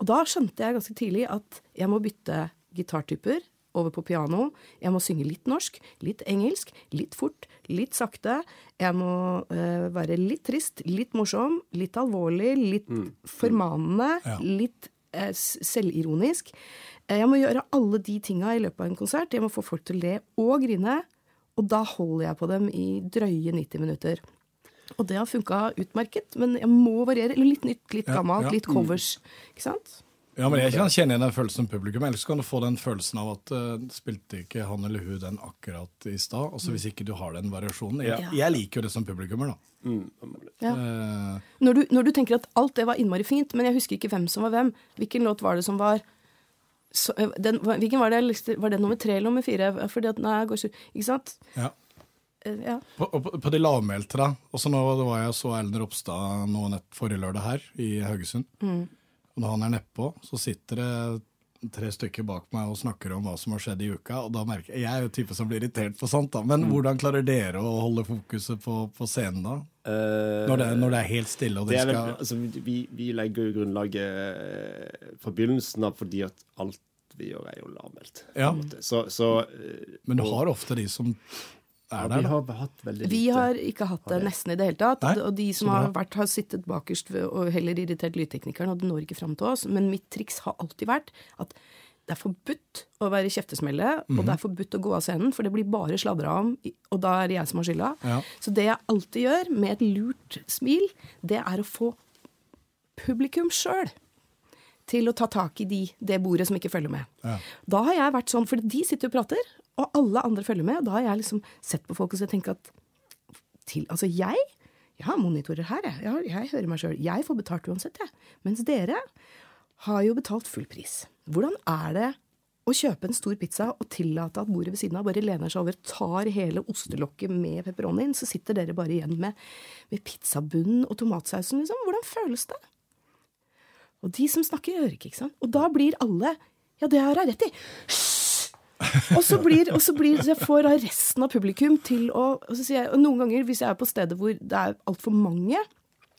Speaker 3: Og da skjønte jeg ganske tidlig at jeg må bytte gitartyper over på piano. Jeg må synge litt norsk, litt engelsk, litt fort, litt sakte. Jeg må uh, være litt trist, litt morsom, litt alvorlig, litt mm. formanende, ja. litt uh, selvironisk. Jeg må gjøre alle de tinga i løpet av en konsert. Jeg må få folk til å le og grine. Og da holder jeg på dem i drøye 90 minutter. Og det har funka utmerket, men jeg må variere. Litt nytt, litt gammelt, ja, ja. litt covers. Ikke sant?
Speaker 1: Ja, men Jeg kan kjenne igjen den følelsen som publikum. Ellers kan du få den følelsen av at uh, spilte ikke han eller hun den akkurat i stad. Altså Hvis ikke du har den variasjonen. Jeg, ja. jeg liker jo det som publikummer, da. Mm.
Speaker 3: Ja. Uh, når, du, når, du, tenker at alt det var innmari fint, men jeg husker ikke hvem som var hvem. Hvilken låt var det som var så, eh, den, hvilken var det? Var det nummer tre eller nummer fire? Fordi at, nei, går ikke, ikke sant?
Speaker 1: Ja. Ja. På, på, på, de lavmælte, da. Også nå var jeg så Elner Ropstad nå nett forrige lørdag her i Haugesund. Mm. Og når han er nedpå, så sitter det tre stykker bak meg og snakker om hva som har skjedd i uka. og da merker Jeg, jeg er jo type som blir irritert på sånt, da. Men mm. hvordan klarer dere å holde fokuset på, på scenen da? Uh, når, det, når, det, er helt stille? og det skal...
Speaker 2: Altså, vi, vi, legger jo grunnlaget eh, fra begynnelsen av fordi at alt vi gjør, er jo lavmælt.
Speaker 1: Ja.
Speaker 2: Så, så,
Speaker 1: Men du har ofte de som er der,
Speaker 2: vi har hatt veldig
Speaker 3: lite. Vi har ikke hatt det nesten i det hele tatt. Nei? Og de som har vært, har sittet bakerst og heller irritert lydteknikeren, og det når ikke fram til oss. Men mitt triks har alltid vært at det er forbudt å være kjeftesmelle, mm -hmm. og det er mhm. forbudt å gå av scenen, for det blir bare sladra om, og da er det jeg som har skylda. Ja. Så det jeg alltid gjør, med et lurt smil, det er å få publikum sjøl til å ta tak i de, det bordet som ikke følger med. Ja. Da har jeg vært sånn, for de sitter og prater, og alle andre følger med. Og da har jeg liksom sett på folk og så tenker at til, Altså, jeg jeg har monitorer her, jeg. Jeg, jeg hører meg sjøl. Jeg får betalt uansett, jeg. Mens dere har jo betalt full pris. Hvordan er det å kjøpe en stor pizza og tillate at bordet ved siden av bare lener seg over, tar hele ostelokket med pepperonien, så sitter dere bare igjen med, med pizzabunnen og tomatsausen, liksom? Hvordan føles det? Og de som snakker, hører ikke, ikke sant? Og da blir alle Ja, det har jeg rett i. Hysj! Og så blir, og så blir jeg får resten av publikum til å og så sier jeg, og Noen ganger hvis jeg er på steder hvor det er altfor mange,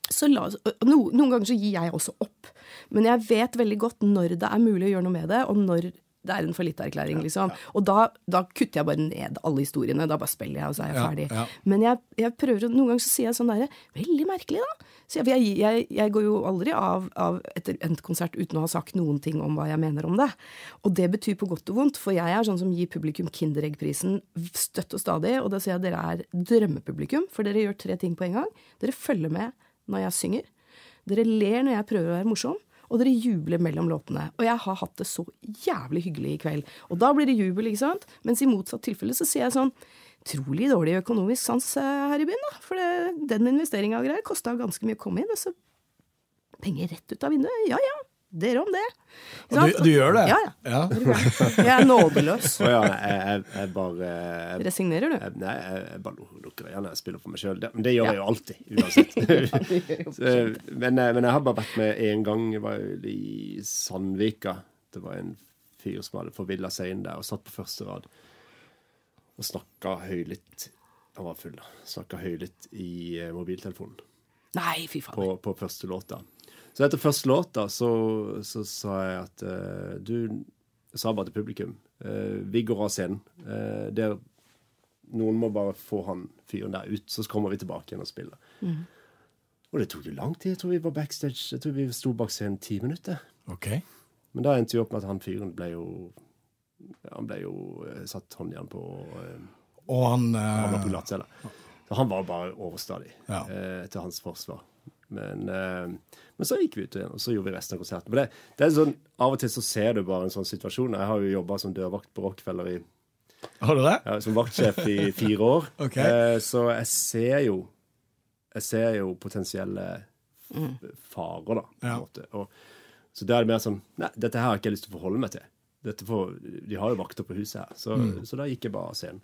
Speaker 3: så la, no, noen ganger så gir jeg også opp. Men jeg vet veldig godt når det er mulig å gjøre noe med det, og når det er en fallitterklæring, liksom. Og da, da, kutter jeg bare ned alle historiene. Da bare spiller jeg, og så er jeg ferdig. Ja, ja. Men jeg, jeg, prøver, noen ganger så sier jeg sånn derre Veldig merkelig, da. Så jeg, jeg, jeg, går jo aldri av, av etter endt konsert uten å ha sagt noen ting om hva jeg mener om det. Og det betyr på godt og vondt, for jeg er sånn som gir publikum Kinderegg-prisen støtt og stadig. Og da sier jeg at dere er drømmepublikum, for dere gjør tre ting på en gang. Dere følger med når jeg synger. Dere ler når jeg prøver å være morsom og dere jubler mellom låtene. Og jeg har hatt det så jævlig hyggelig i kveld. Og da blir det jubel, ikke sant? Mens i motsatt tilfelle så sier jeg sånn Trolig dårlig økonomisk sans eh, her i byen, da. For det, den investeringa og greier kosta ganske mye å komme inn. Og så penger rett ut av vinduet. Ja ja, dere om det.
Speaker 1: Du, du, gjør det?
Speaker 3: Ja, ja. <laughs> Jeg er nådeløs.
Speaker 2: Oh, ja, jeg, jeg, bare jeg,
Speaker 3: Resignerer du?
Speaker 2: Jeg, nei, jeg, bare lukker øynene og spiller for meg sjøl. Men det gjør jeg jo alltid, uansett. <laughs> <laughs> Så, men, eh, men, jeg har bare vært med én gang. Jeg var i Sandvika. Det var en fyr som hadde forvilla seg inn der og satt på første rad og snakka høylytt. Han var full, da. Snakka høylytt i eh, mobiltelefonen.
Speaker 3: Nei, fy faen.
Speaker 2: På, på første låta. Så etter første låta så, så sa jeg at uh, du sa bare til publikum uh, Vi går av scenen. Uh, der, noen må bare få han fyren der ut, så kommer vi tilbake igjen og spiller. Mm. Og det tok jo lang tid. Jeg tror vi var backstage. Jeg tror vi sto bak scenen ti minutter.
Speaker 1: Okay.
Speaker 2: Men da endte vi opp med at han fyren ble jo Han ble jo satt håndjern på
Speaker 1: Og han
Speaker 2: Han var på glattcelle. Så han var bare overstadig ja. til hans forsvar. Men, uh, men, så gikk vi ut igjen, og så gjorde vi resten av konserten. Men det, det, er sånn, Av og til så ser du bare en sånn situasjon. Jeg har jo jobba som dørvakt på Rockefeller i
Speaker 1: Har du det?
Speaker 2: Ja, som vaktsjef i fire år. <laughs>
Speaker 1: okay.
Speaker 2: uh, så jeg ser jo Jeg ser jo potensielle mm. farer, da. på en måte. Og, så da er det mer sånn Nei, dette her har jeg ikke lyst til å forholde meg til. Får, de har jo vakter på huset her. Så, mm. så da gikk jeg bare av scenen.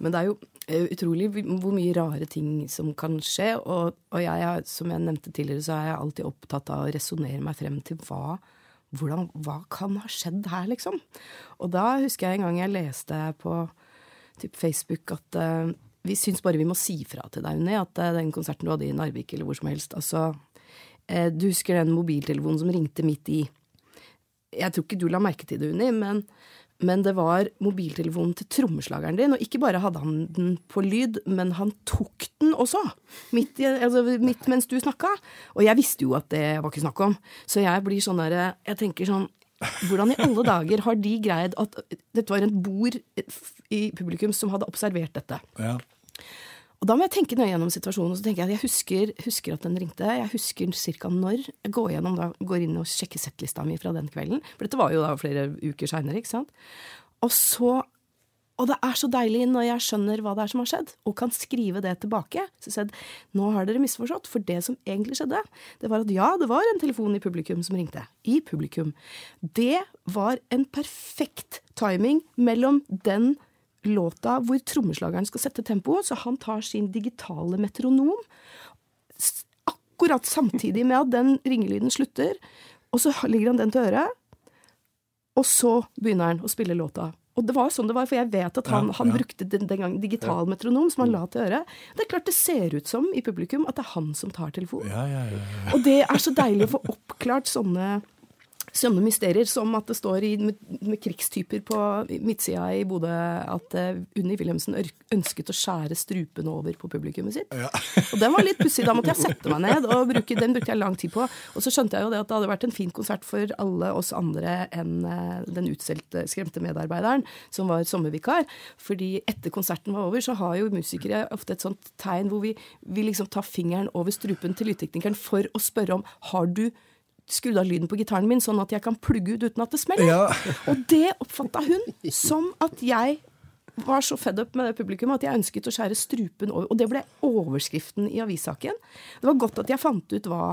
Speaker 3: Men det er jo eh, utrolig hvor mye rare ting som kan skje. Og, og jeg, som jeg nevnte tidligere, så er jeg alltid opptatt av å resonnere meg frem til hva, hvordan, hva kan ha skjedd her, liksom. Og da husker jeg en gang jeg leste på typ Facebook at uh, vi syns bare vi må si fra til deg, Unni, at uh, den konserten du hadde i Narvik eller hvor som helst altså, Du husker den mobiltelefonen som ringte midt i Jeg tror ikke du la merke til det, Unni, men men det var mobiltelefonen til trommeslageren din. Og ikke bare hadde han den på lyd, men han tok den også. Midt, i, altså, midt mens du snakka. Og jeg visste jo at det var ikke snakk om. Så jeg blir sånn derre Jeg tenker sånn hvordan i alle dager har de greid at Dette var en bord i publikum som hadde observert dette.
Speaker 1: Ja.
Speaker 3: Og da må jeg tenke nøye gjennom situasjonen. og så tenker Jeg at jeg husker, husker at den ringte. Jeg husker ca. når. Jeg går, gjennom, da, går inn og sjekker settlista mi fra den kvelden. For dette var jo da flere uker seinere. Og så og det er så deilig når jeg skjønner hva det er som har skjedd, og kan skrive det tilbake. Så jeg nå har dere misforstått, for det som egentlig skjedde, det var at ja, det var en telefon i publikum som ringte. I publikum. Det var en perfekt timing mellom den låta hvor trommeslageren skal sette tempoet, så han tar sin digitale metronom akkurat samtidig med at den ringelyden slutter, og så ligger han den til øret, og så begynner han å spille låta. Og det var sånn det var, for jeg vet at han, ja, ja. han brukte den, den gang digital ja. metronom som han la til øret. Det er klart det ser ut som i publikum at det er han som tar telefonen. Og det er så deilig å få oppklart sånne sånne mysterier som at det står i, med, med, krigstyper på midtsida i Bodø at uh, Unni Wilhelmsen ønsket å skjære strupen over på publikummet sitt. Ja. og den var litt pussig. Da måtte jeg sette meg ned, og bruke, den brukte jeg lang tid på. Og så skjønte jeg jo det at det hadde vært en fin konsert for alle oss andre enn uh, den skremte medarbeideren som var sommervikar. Fordi etter konserten var over, så har jo musikere ofte et sånt tegn hvor vi, vi liksom tar fingeren over strupen til lydteknikeren for å spørre om har du skrudd av lyden på gitaren min, sånn at jeg kan plugge ut uten at det smeller. Ja. Og det oppfatta hun som at jeg var så fed up med det publikum at jeg ønsket å skjære strupen over. Og det ble overskriften i avissaken. Det var godt at jeg fant ut hva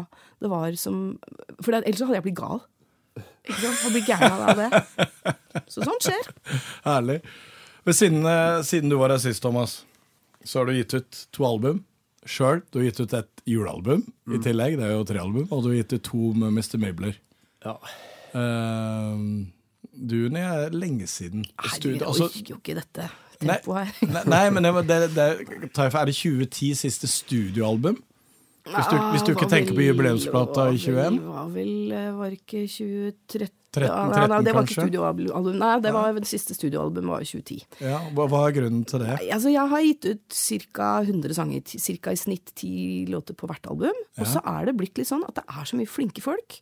Speaker 3: det var som For ellers hadde jeg blitt gal. Ikke sant? Hadde blitt gæren av det. Så sånt skjer.
Speaker 1: Herlig. Men siden, eh, siden du var her sist, Thomas, så har du gitt ut to album sjøl. Du har gitt ut et julealbum mm. i tillegg, det er jo tre album, og du har gitt ut to med Mr. Mabler. Ja. Uh, du, det er lenge siden.
Speaker 3: Nei, jeg altså, orker jo ikke dette tempoet
Speaker 1: her. <laughs> nei, nei, men det, det, det, er det 2010 siste studioalbum? Hvis du, hvis du ikke tenker på jubileumsplata i 21?
Speaker 3: Var vel, var ikke 2013
Speaker 1: 13, 13 ja,
Speaker 3: nei, det
Speaker 1: var
Speaker 3: ikke studioalbum. Nei, det var det siste studioalbumet var i 2010.
Speaker 1: Ja, hva, hva, er grunnen til det?
Speaker 3: Nei, altså, jeg har gitt ut ca. 100 sanger, ca. i snitt 10 låter på hvert album. Ja. Og så er det blitt litt sånn at det er så mye flinke folk.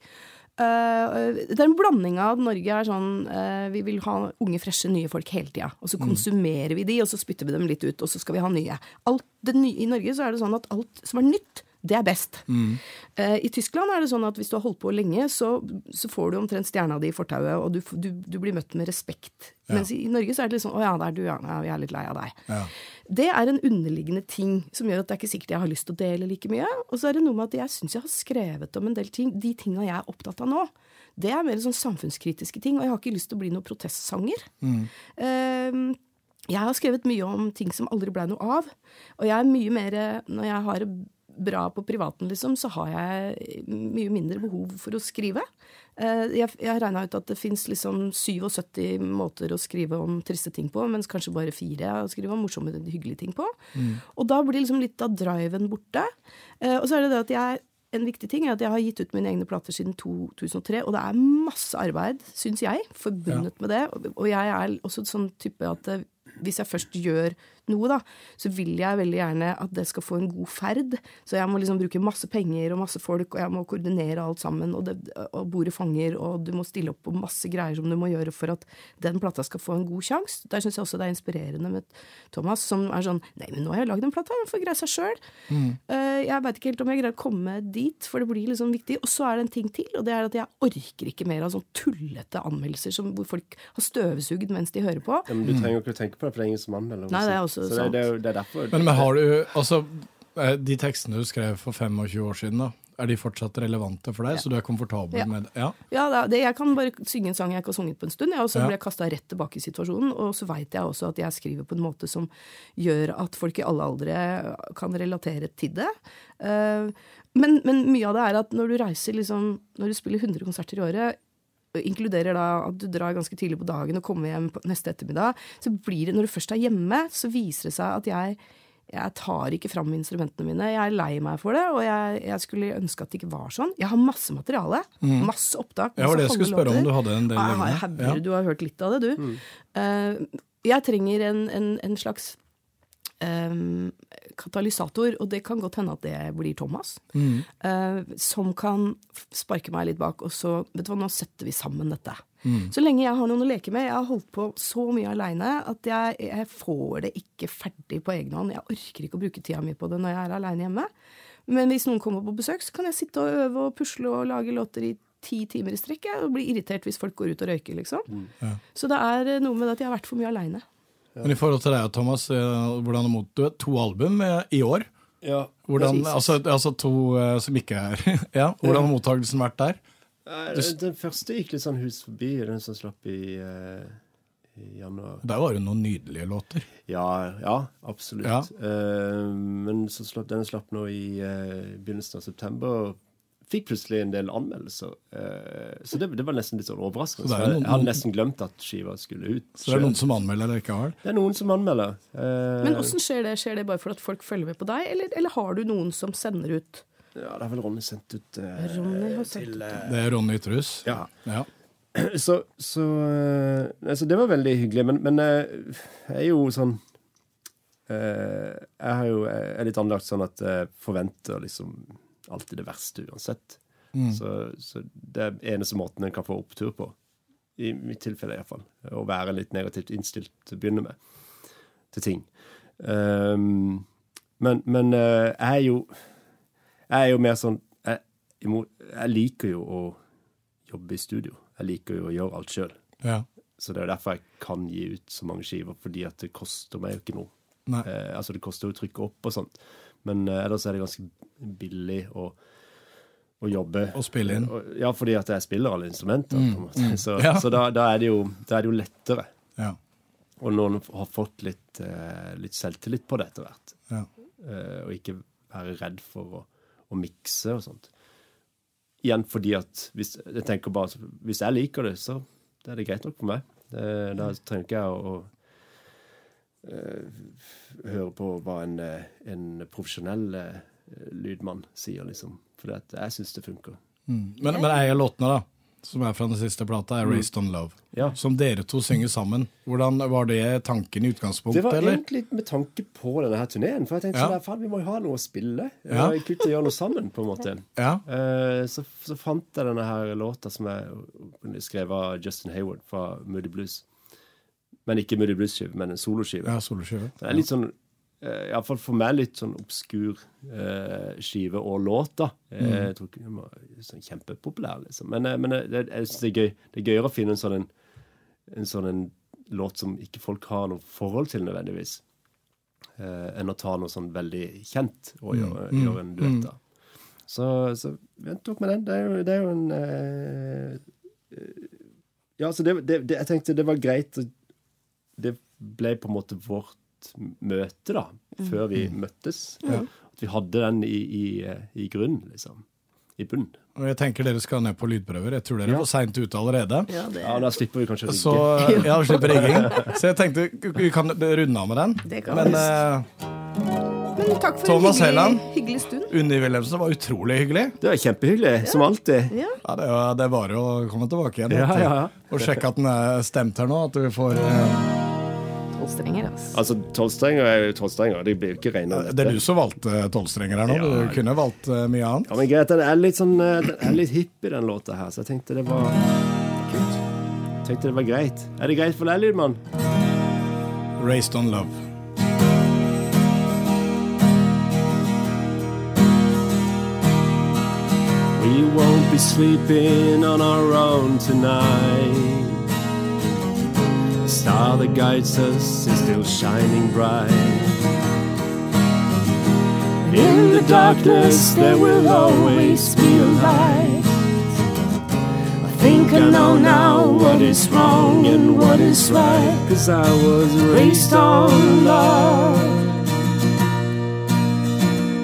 Speaker 3: Uh, det er en blanding av at Norge er sånn uh, Vi vil ha unge, freshe, nye folk hele tida. Og så mm. konsumerer vi de, og så spytter vi dem litt ut, og så skal vi ha nye. Alt nye I Norge så er det sånn at alt som er nytt, det er best. Mm. Uh, I Tyskland er det sånn at hvis du har holdt på lenge, så, så får du omtrent stjerna di i fortauet, og du, du, du, blir møtt med respekt. Ja. Mens i, Norge så er det litt sånn 'Å ja, der du, ja, vi er litt lei av deg'. Ja. Det er en underliggende ting som gjør at det er ikke sikkert jeg har lyst til å dele like mye. Og så er det noe med at jeg syns jeg har skrevet om en del ting. De tinga jeg er opptatt av nå, det er mer sånn samfunnskritiske ting, og jeg har ikke lyst til å bli noen protestsanger. Mm. Uh, jeg har skrevet mye om ting som aldri blei noe av. Og jeg er mye mer Når jeg har bra på privaten, liksom, så har jeg mye mindre behov for å skrive. Eh, jeg, jeg regna ut at det fins liksom 77 måter å skrive om triste ting på, mens kanskje bare fire å skrive om morsomme, hyggelige ting på. Mm. Og da blir liksom litt av driven borte. Eh, og så er det det at jeg en viktig ting er at jeg har gitt ut mine egne plater siden 2003, og det er masse arbeid, syns jeg, forbundet ja. med det. Og jeg er også sånn type at eh, hvis jeg først gjør noe, da, så vil jeg veldig gjerne at det skal få en god ferd. Så jeg må liksom bruke masse penger og masse folk, og jeg må koordinere alt sammen. Og, det, og bordet fanger, og du må stille opp på masse greier som du må gjøre for at den plata skal få en god sjanse. Der syns jeg også det er inspirerende med Thomas, som er sånn Nei, men nå har jeg lagd en plate, den får greie seg sjøl. Mm. Uh, jeg veit ikke helt om jeg greier å komme dit, for det blir liksom viktig. Og så er det en ting til, og det er at jeg orker ikke mer av sånn tullete anmeldelser som, hvor folk har støvsugd mens de hører på.
Speaker 2: Ja, men du trenger jo ikke å tenke på det, for det er ingen som anmelder.
Speaker 3: Nei, det er også
Speaker 2: så det, det, det er derfor
Speaker 1: men, men, har du Altså, eh, de tekstene du skrev for 25 år siden, da, Er de fortsatt relevante for deg, så du er komfortabel
Speaker 3: Ja.
Speaker 1: med det? Ja.
Speaker 3: Ja, det, er- det, jeg kan bare synge en sang jeg ikke har sunget på en stund, jeg, og så
Speaker 1: Ja.
Speaker 3: blir jeg kasta rett tilbake i situasjonen. Og så veit jeg også at jeg skriver på en måte som gjør at folk i alle aldre kan relatere til det. Uh, men, men mye av det er at når du reiser liksom Når du spiller 100 konserter i året, inkluderer da at du drar ganske tidlig på dagen og kommer hjem på neste ettermiddag, så blir det, når du først er hjemme, så viser det seg at jeg jeg tar ikke fram instrumentene mine. Jeg er lei meg for det, og jeg, jeg skulle ønske at det ikke var sånn. Jeg har masse materiale. Masse opptak.
Speaker 1: Masse Ja, var det jeg skulle spørre om du hadde en del
Speaker 3: Ja, jeg har
Speaker 1: liggende. Ja.
Speaker 3: Du har hørt litt av det, du. Eh, jeg trenger en, en, en slags em, katalysator, og det kan godt hende at det blir Thomas.
Speaker 1: Mm.
Speaker 3: uh, som kan sparke meg litt bak, og så Vet du hva, nå setter vi sammen dette.
Speaker 1: Mm.
Speaker 3: Så lenge jeg har noen å leke med. Jeg har holdt på så mye aleine at jeg, jeg får det ikke ferdig på egen hånd. Jeg orker ikke å bruke tida mi på det når jeg er aleine hjemme. Men hvis noen kommer på besøk, så kan jeg sitte og øve og pusle og lage låter i ti timer i strekk. Og bli irritert hvis folk går ut og røyker, liksom. Så det er eh, noe med det at jeg har vært for mye aleine.
Speaker 1: Men i forhold til deg, Thomas, eh, hvordan mot, du to album eh, i år.
Speaker 2: Ja,
Speaker 1: Hvordan, altså, altså to eh, som ikke er <laughs> Ja, Hvordan har mottakelsen vært der?
Speaker 2: Du, Den første gikk litt sånn hus forbi, den som slapp i, uh, i januar.
Speaker 1: Der var det noen nydelige låter.
Speaker 2: Ja, ja absolutt.
Speaker 1: Ja.
Speaker 2: Uh, men så slapp, den slapp nå i begynnelsen av september. Fikk plutselig en del anmeldelser. Eh, så det, det var nesten litt sånn overraskende.
Speaker 1: Så noen-
Speaker 2: jeg hadde nesten glemt at skiva skulle ut.
Speaker 1: Så det er noen som anmelder eller ikke har?
Speaker 2: Det er noen som anmelder. Eh,
Speaker 3: Men åssen skjer det? Skjer det bare for at folk følger med på deg, eller, eller har du noen som sender ut
Speaker 2: ja, det har vel Ronny sendt ut eh,
Speaker 3: Ronny har sendt
Speaker 2: til
Speaker 3: ut,
Speaker 2: eh,
Speaker 1: Det er Ronny Trus.
Speaker 2: Ja.
Speaker 1: Ja. <clears throat>
Speaker 2: Så, så eh, altså Det var veldig hyggelig, men, men jeg er jo sånn eh, Jeg har jo, jeg er litt anlagt sånn at jeg forventer liksom alltid det verste uansett. Så, så det er eneste måten en kan få opptur på, i mitt tilfelle iallfall, å være litt negativt innstilt til å begynne med til ting. Um, men men uh, jeg er jo Jeg er jo mer sånn jeg, jeg liker jo å jobbe i studio. Jeg liker jo å gjøre alt sjøl.
Speaker 1: ja.
Speaker 2: Så det er jo derfor jeg kan gi ut så mange skiver, fordi at det koster meg jo ikke noe. Eh, altså det koster jo å trykke opp og sånt, men eh, ellers er det ganske billig å, å jobbe.
Speaker 1: Å spille inn.
Speaker 2: Ja, fordi at jeg spiller alle instrumenter, Mm. Så,
Speaker 1: Ja.
Speaker 2: så da, da, er det jo, da er det jo lettere.
Speaker 1: Ja.
Speaker 2: Og noen har fått litt, uh, litt selvtillit på det etter hvert.
Speaker 1: ja.
Speaker 2: Uh, og ikke være redd for å, å mikse og sånt. Igjen fordi at hvis, jeg bare, hvis jeg liker det, så det er det greit nok for meg. Det, da trenger ikke jeg å, høre på hva en, eh, en profesjonell eh, lydmann sier, liksom. For jeg syns det funker.
Speaker 1: Mm. Men, men av låtene, da, som er fra den siste plata, er 'Raised on Love'.
Speaker 2: Ja.
Speaker 1: Som dere to synger sammen. Hvordan Var det tanken i utgangspunktet,
Speaker 2: Det var
Speaker 1: eller?
Speaker 2: egentlig med tanke på denne her turneen. For jeg tenkte
Speaker 1: Ja.
Speaker 2: sånn, vi må jo ha noe å spille.
Speaker 1: Ja.
Speaker 2: Kult å gjøre noe sammen, på en måte.
Speaker 1: Ja.
Speaker 2: Uh, så, så fant jeg denne her låta som er skrevet av Justin Hayward fra Moody Blues. Men ikke med Blues-skive, men en soloskive.
Speaker 1: ja soloskive.
Speaker 2: Det er litt sånn uh, Iallfall for meg litt sånn obskur eh, skive og låt, da. Mm. Jeg tror ikke den var sånn kjempepopulær, liksom. Men, eh, men eh, det, jeg synes det er gøy. Det er gøyere å finne en sånn en, en sånn en låt som ikke folk har noe forhold til nødvendigvis, eh, enn å ta noe sånn veldig kjent og gjøre, gjøre en duett av. Så, så vent opp med den. Det er jo, det er jo en eh, eh, Ja, så det, det, det, jeg tenkte det var greit. å- Det ble på en måte vårt møte, da, før vi møttes. At vi hadde den i, i, i grunn, liksom. I bunn.
Speaker 1: Og jeg tenker dere skal ned på lydprøver. Jeg tror dere
Speaker 2: Ja.
Speaker 1: for seint ute allerede.
Speaker 3: Ja, det,
Speaker 2: Ja, Da slipper vi kanskje å
Speaker 1: Så ja, slipper <laughs> rigging. Så jeg tenkte vi kan runde av med den.
Speaker 3: Det kan
Speaker 1: Men
Speaker 3: vi.
Speaker 1: eh,
Speaker 3: Men takk for
Speaker 1: Thomas
Speaker 3: en
Speaker 1: Helland.
Speaker 3: hyggelig, hyggelig stund.
Speaker 1: Unni Wilhelmsen var utrolig hyggelig.
Speaker 2: Det var kjempehyggelig, som alltid.
Speaker 3: Ja.
Speaker 1: Ja, det, var, det er bare å komme tilbake igjen.
Speaker 2: Ja, ja, ja.
Speaker 1: Og sjekke at den er stemt her nå. At vi får eh,
Speaker 3: Tolv strenger, altså.
Speaker 2: Altså, tolvstrenger er jo tolvstrenger. Det blir jo ikke regna
Speaker 1: Det er du som valgte tolvstrenger her nå.
Speaker 2: Ja.
Speaker 1: Du kunne valgt eh, mye annet.
Speaker 2: Ja, men greit, den er litt sånn eh, Den er litt hipp i den låta her, så jeg tenkte det var kult. Jeg tenkte det var greit. Er det greit for deg, Lydmann?
Speaker 1: Raised on love.
Speaker 2: We won't be sleeping on our own tonight. The star that guides us is still shining bright. In the darkness there will always be a light. I think I know now what is wrong and what is right. Cause I was raised on love.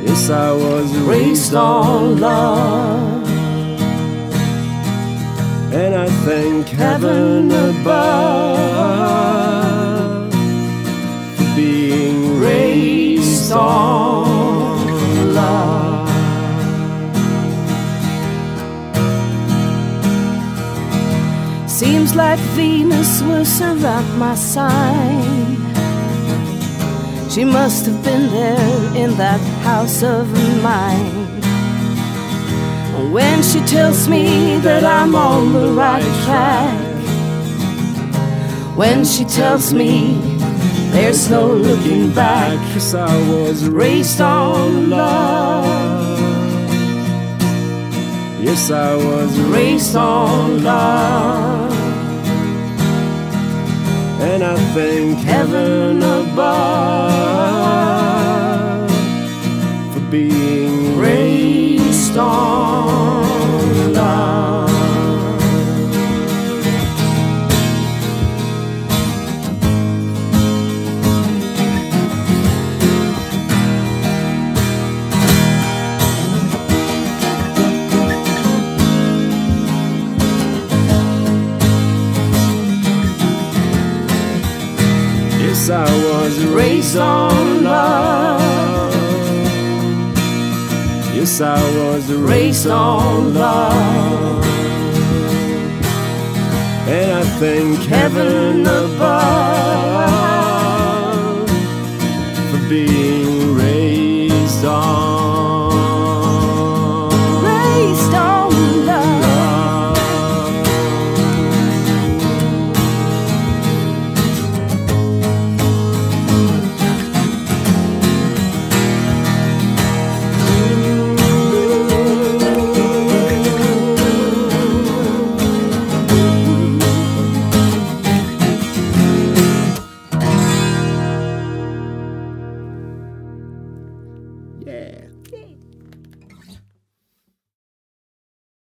Speaker 2: Yes, I was raised on love. And I thank heaven above for being raised on love.
Speaker 3: Seems like Venus was around my sign. She must have been there in that house of mine. When she tells me that I'm on the right track. When she tells me there's no looking back.
Speaker 2: Cause I was
Speaker 3: Raised on love.
Speaker 2: Yes, I was
Speaker 3: Raised on love.
Speaker 2: And I thank heaven above for being Yes, I was raised on love. Yes, I was raised on love. And I thank heaven above